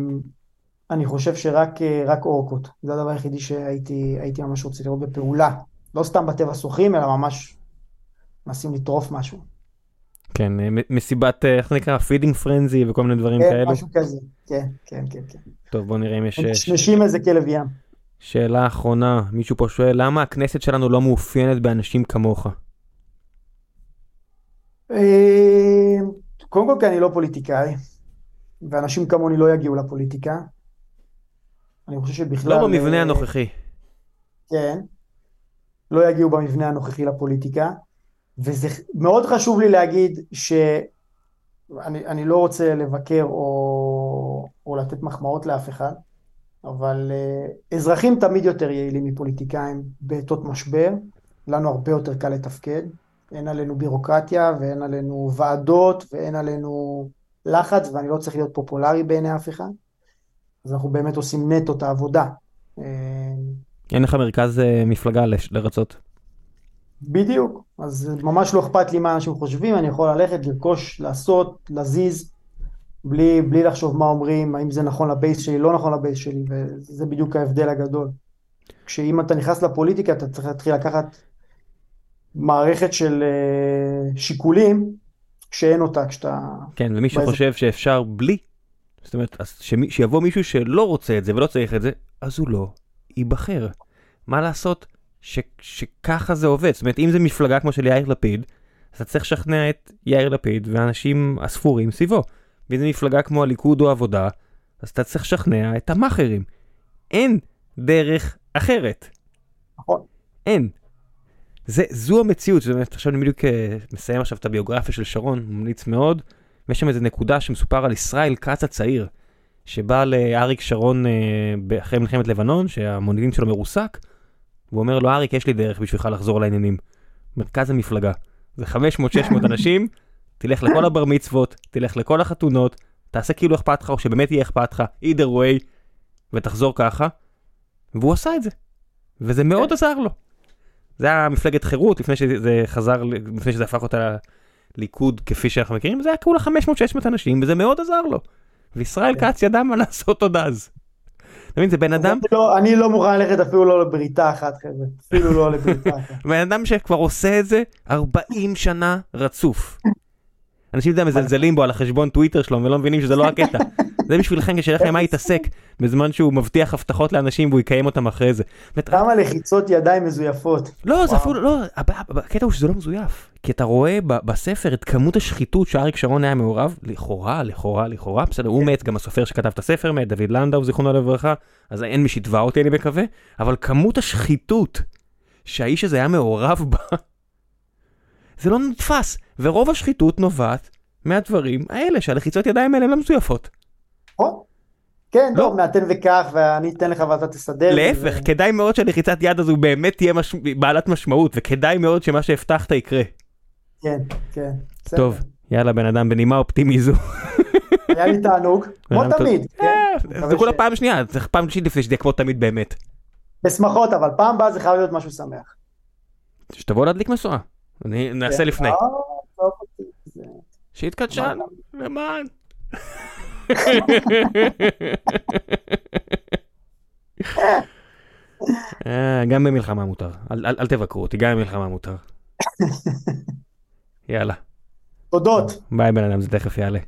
אני חושב שרק אה, רק אורקות, זה הדבר היחידי שהייתי הייתי ממש רוצה לראות בפעולה. לא סתם בטבע שוחים, אלא ממש מנסים לטרוף משהו.
כן, אה, מסיבת, אה, איך זה נקרא? feeding frenzy וכל מיני דברים
כן,
כאלו.
משהו כזה. כן, כן, כן, כן.
טוב, בוא נראה אם יש...
נשנשים איזה כלב ים.
שאלה אחרונה, מישהו פה שואל, למה הכנסת שלנו לא מאופיינת באנשים כמוך?
קודם כל כי אני לא פוליטיקאי, ואנשים כמוני לא יגיעו לפוליטיקה. אני חושב שבכלל...
לא במבנה
אה,
הנוכחי.
כן. לא יגיעו במבנה הנוכחי לפוליטיקה. וזה מאוד חשוב לי להגיד שאני אני לא רוצה לבקר או, או לתת מחמאות לאף אחד, אבל uh, אזרחים תמיד יותר יעילים מפוליטיקאים בעתות משבר, לנו הרבה יותר קל לתפקד, אין עלינו בירוקרטיה ואין עלינו ועדות ואין עלינו לחץ ואני לא צריך להיות פופולרי בעיני אף אחד, אז אנחנו באמת עושים נטו את העבודה. אה,
אין לך מרכז אה, מפלגה לרצות.
בדיוק, אז ממש לא אכפת לי מה אנשים חושבים, אני יכול ללכת, לרכוש, לעשות, להזיז, בלי, בלי לחשוב מה אומרים, האם זה נכון לבייס שלי, לא נכון לבייס שלי, וזה בדיוק ההבדל הגדול. כשאם אתה נכנס לפוליטיקה, אתה צריך להתחיל לקחת מערכת של אה, שיקולים, שאין אותה כשאתה...
כן, ומי שחושב שאפשר בלי, זאת אומרת, שמי- שיבוא מישהו שלא רוצה את זה ולא צריך את זה, אז הוא לא ייבחר. מה לעשות ש, שככה זה עובד? זאת אומרת, אם זה מפלגה כמו של יאיר לפיד, אז אתה צריך לשכנע את יאיר לפיד והאנשים הספורים סביבו. ואם זה מפלגה כמו הליכוד או עבודה, אז אתה צריך לשכנע את המאכערים. אין דרך אחרת.
נכון.
אין. זה, זו המציאות, זאת אומרת, עכשיו אני בדיוק אה, מסיים עכשיו את הביוגרפיה של שרון, ממליץ מאוד, ויש שם איזה נקודה שמסופר על ישראל כץ הצעיר, שבא לאריק שרון אה, אחרי מלחמת לבנון, שהמוניטין שלו מרוסק, והוא אומר לו, אריק, יש לי דרך בשבילך לחזור לעניינים. מרכז המפלגה. זה 500-600 <laughs> אנשים, תלך לכל הבר מצוות, תלך לכל החתונות, תעשה כאילו אכפת לך, או שבאמת יהיה אכפת לך, either way, ותחזור ככה. והוא עשה את זה. וזה מאוד עזר לו. זה היה מפלגת חירות לפני שזה חזר, לפני שזה הפך אותה ליכוד כפי שאנחנו מכירים, זה היה כולה 500-600 אנשים וזה מאוד עזר לו. וישראל
כן.
כץ ידע מה <laughs> לעשות עוד אז. אתה מבין, זה בן אדם,
אני לא, אני לא מוכן ללכת אפילו לא לבריתה אחת, חבר'ה, אפילו לא לבריתה אחת. <laughs>
בן אדם שכבר עושה את זה 40 שנה רצוף. אנשים אתה יודע, מזלזלים בו על החשבון טוויטר שלו ולא מבינים שזה לא הקטע. <laughs> זה בשבילכם כשיהיה לכם מה להתעסק בזמן שהוא מבטיח הבטחות לאנשים והוא יקיים אותם אחרי זה.
כמה לחיצות ידיים מזויפות.
לא, זה. אפילו לא, הקטע הוא שזה לא מזויף. כי אתה רואה בספר את כמות השחיתות שאריק שרון היה מעורב, לכאורה, לכאורה, לכאורה, בסדר, הוא מת, גם הסופר שכתב את הספר מת, דוד לנדאו, זיכרונו לברכה, אז אין מי שיתבע אותי, אני מקווה, אבל כמות השחיתות שהאיש הזה היה מעורב בה, <laughs> זה לא נתפס, ורוב השחיתות נובעת מהדברים האלה, שהלחיצות ידיים האלה הן לא מזויפות.
כן,
לא.
מעטן וכך, ואני אתן לך ואתה תסדר.
להפך, כדאי מאוד שהלחיצת יד הזו באמת תהיה מש... בעלת משמעות, וכדאי מאוד שמה שהבטחת יקרה.
כן, כן. בסדר.
טוב, יאללה בן אדם, בנימה אופטימי זו.
היה לי תענוג, כמו תמיד. כן?
אה, זה כולה
ש-
פעם שנייה, צריך פעם שלישית לפני שזה יהיה כמו תמיד באמת.
בשמחות, אבל פעם הבאה זה חייב להיות משהו שמח.
שתבוא להדליק משואה. אני נעשה
כן.
לפני.
אה, טוב, זה-
שיתקדשה, למען. אה, גם במלחמה מותר, אל- אל אל תבקרו אותי, גם במלחמה מותר. <laughs> יאללה,
תודות.
ביי בן אדם, זה תכף יעלה.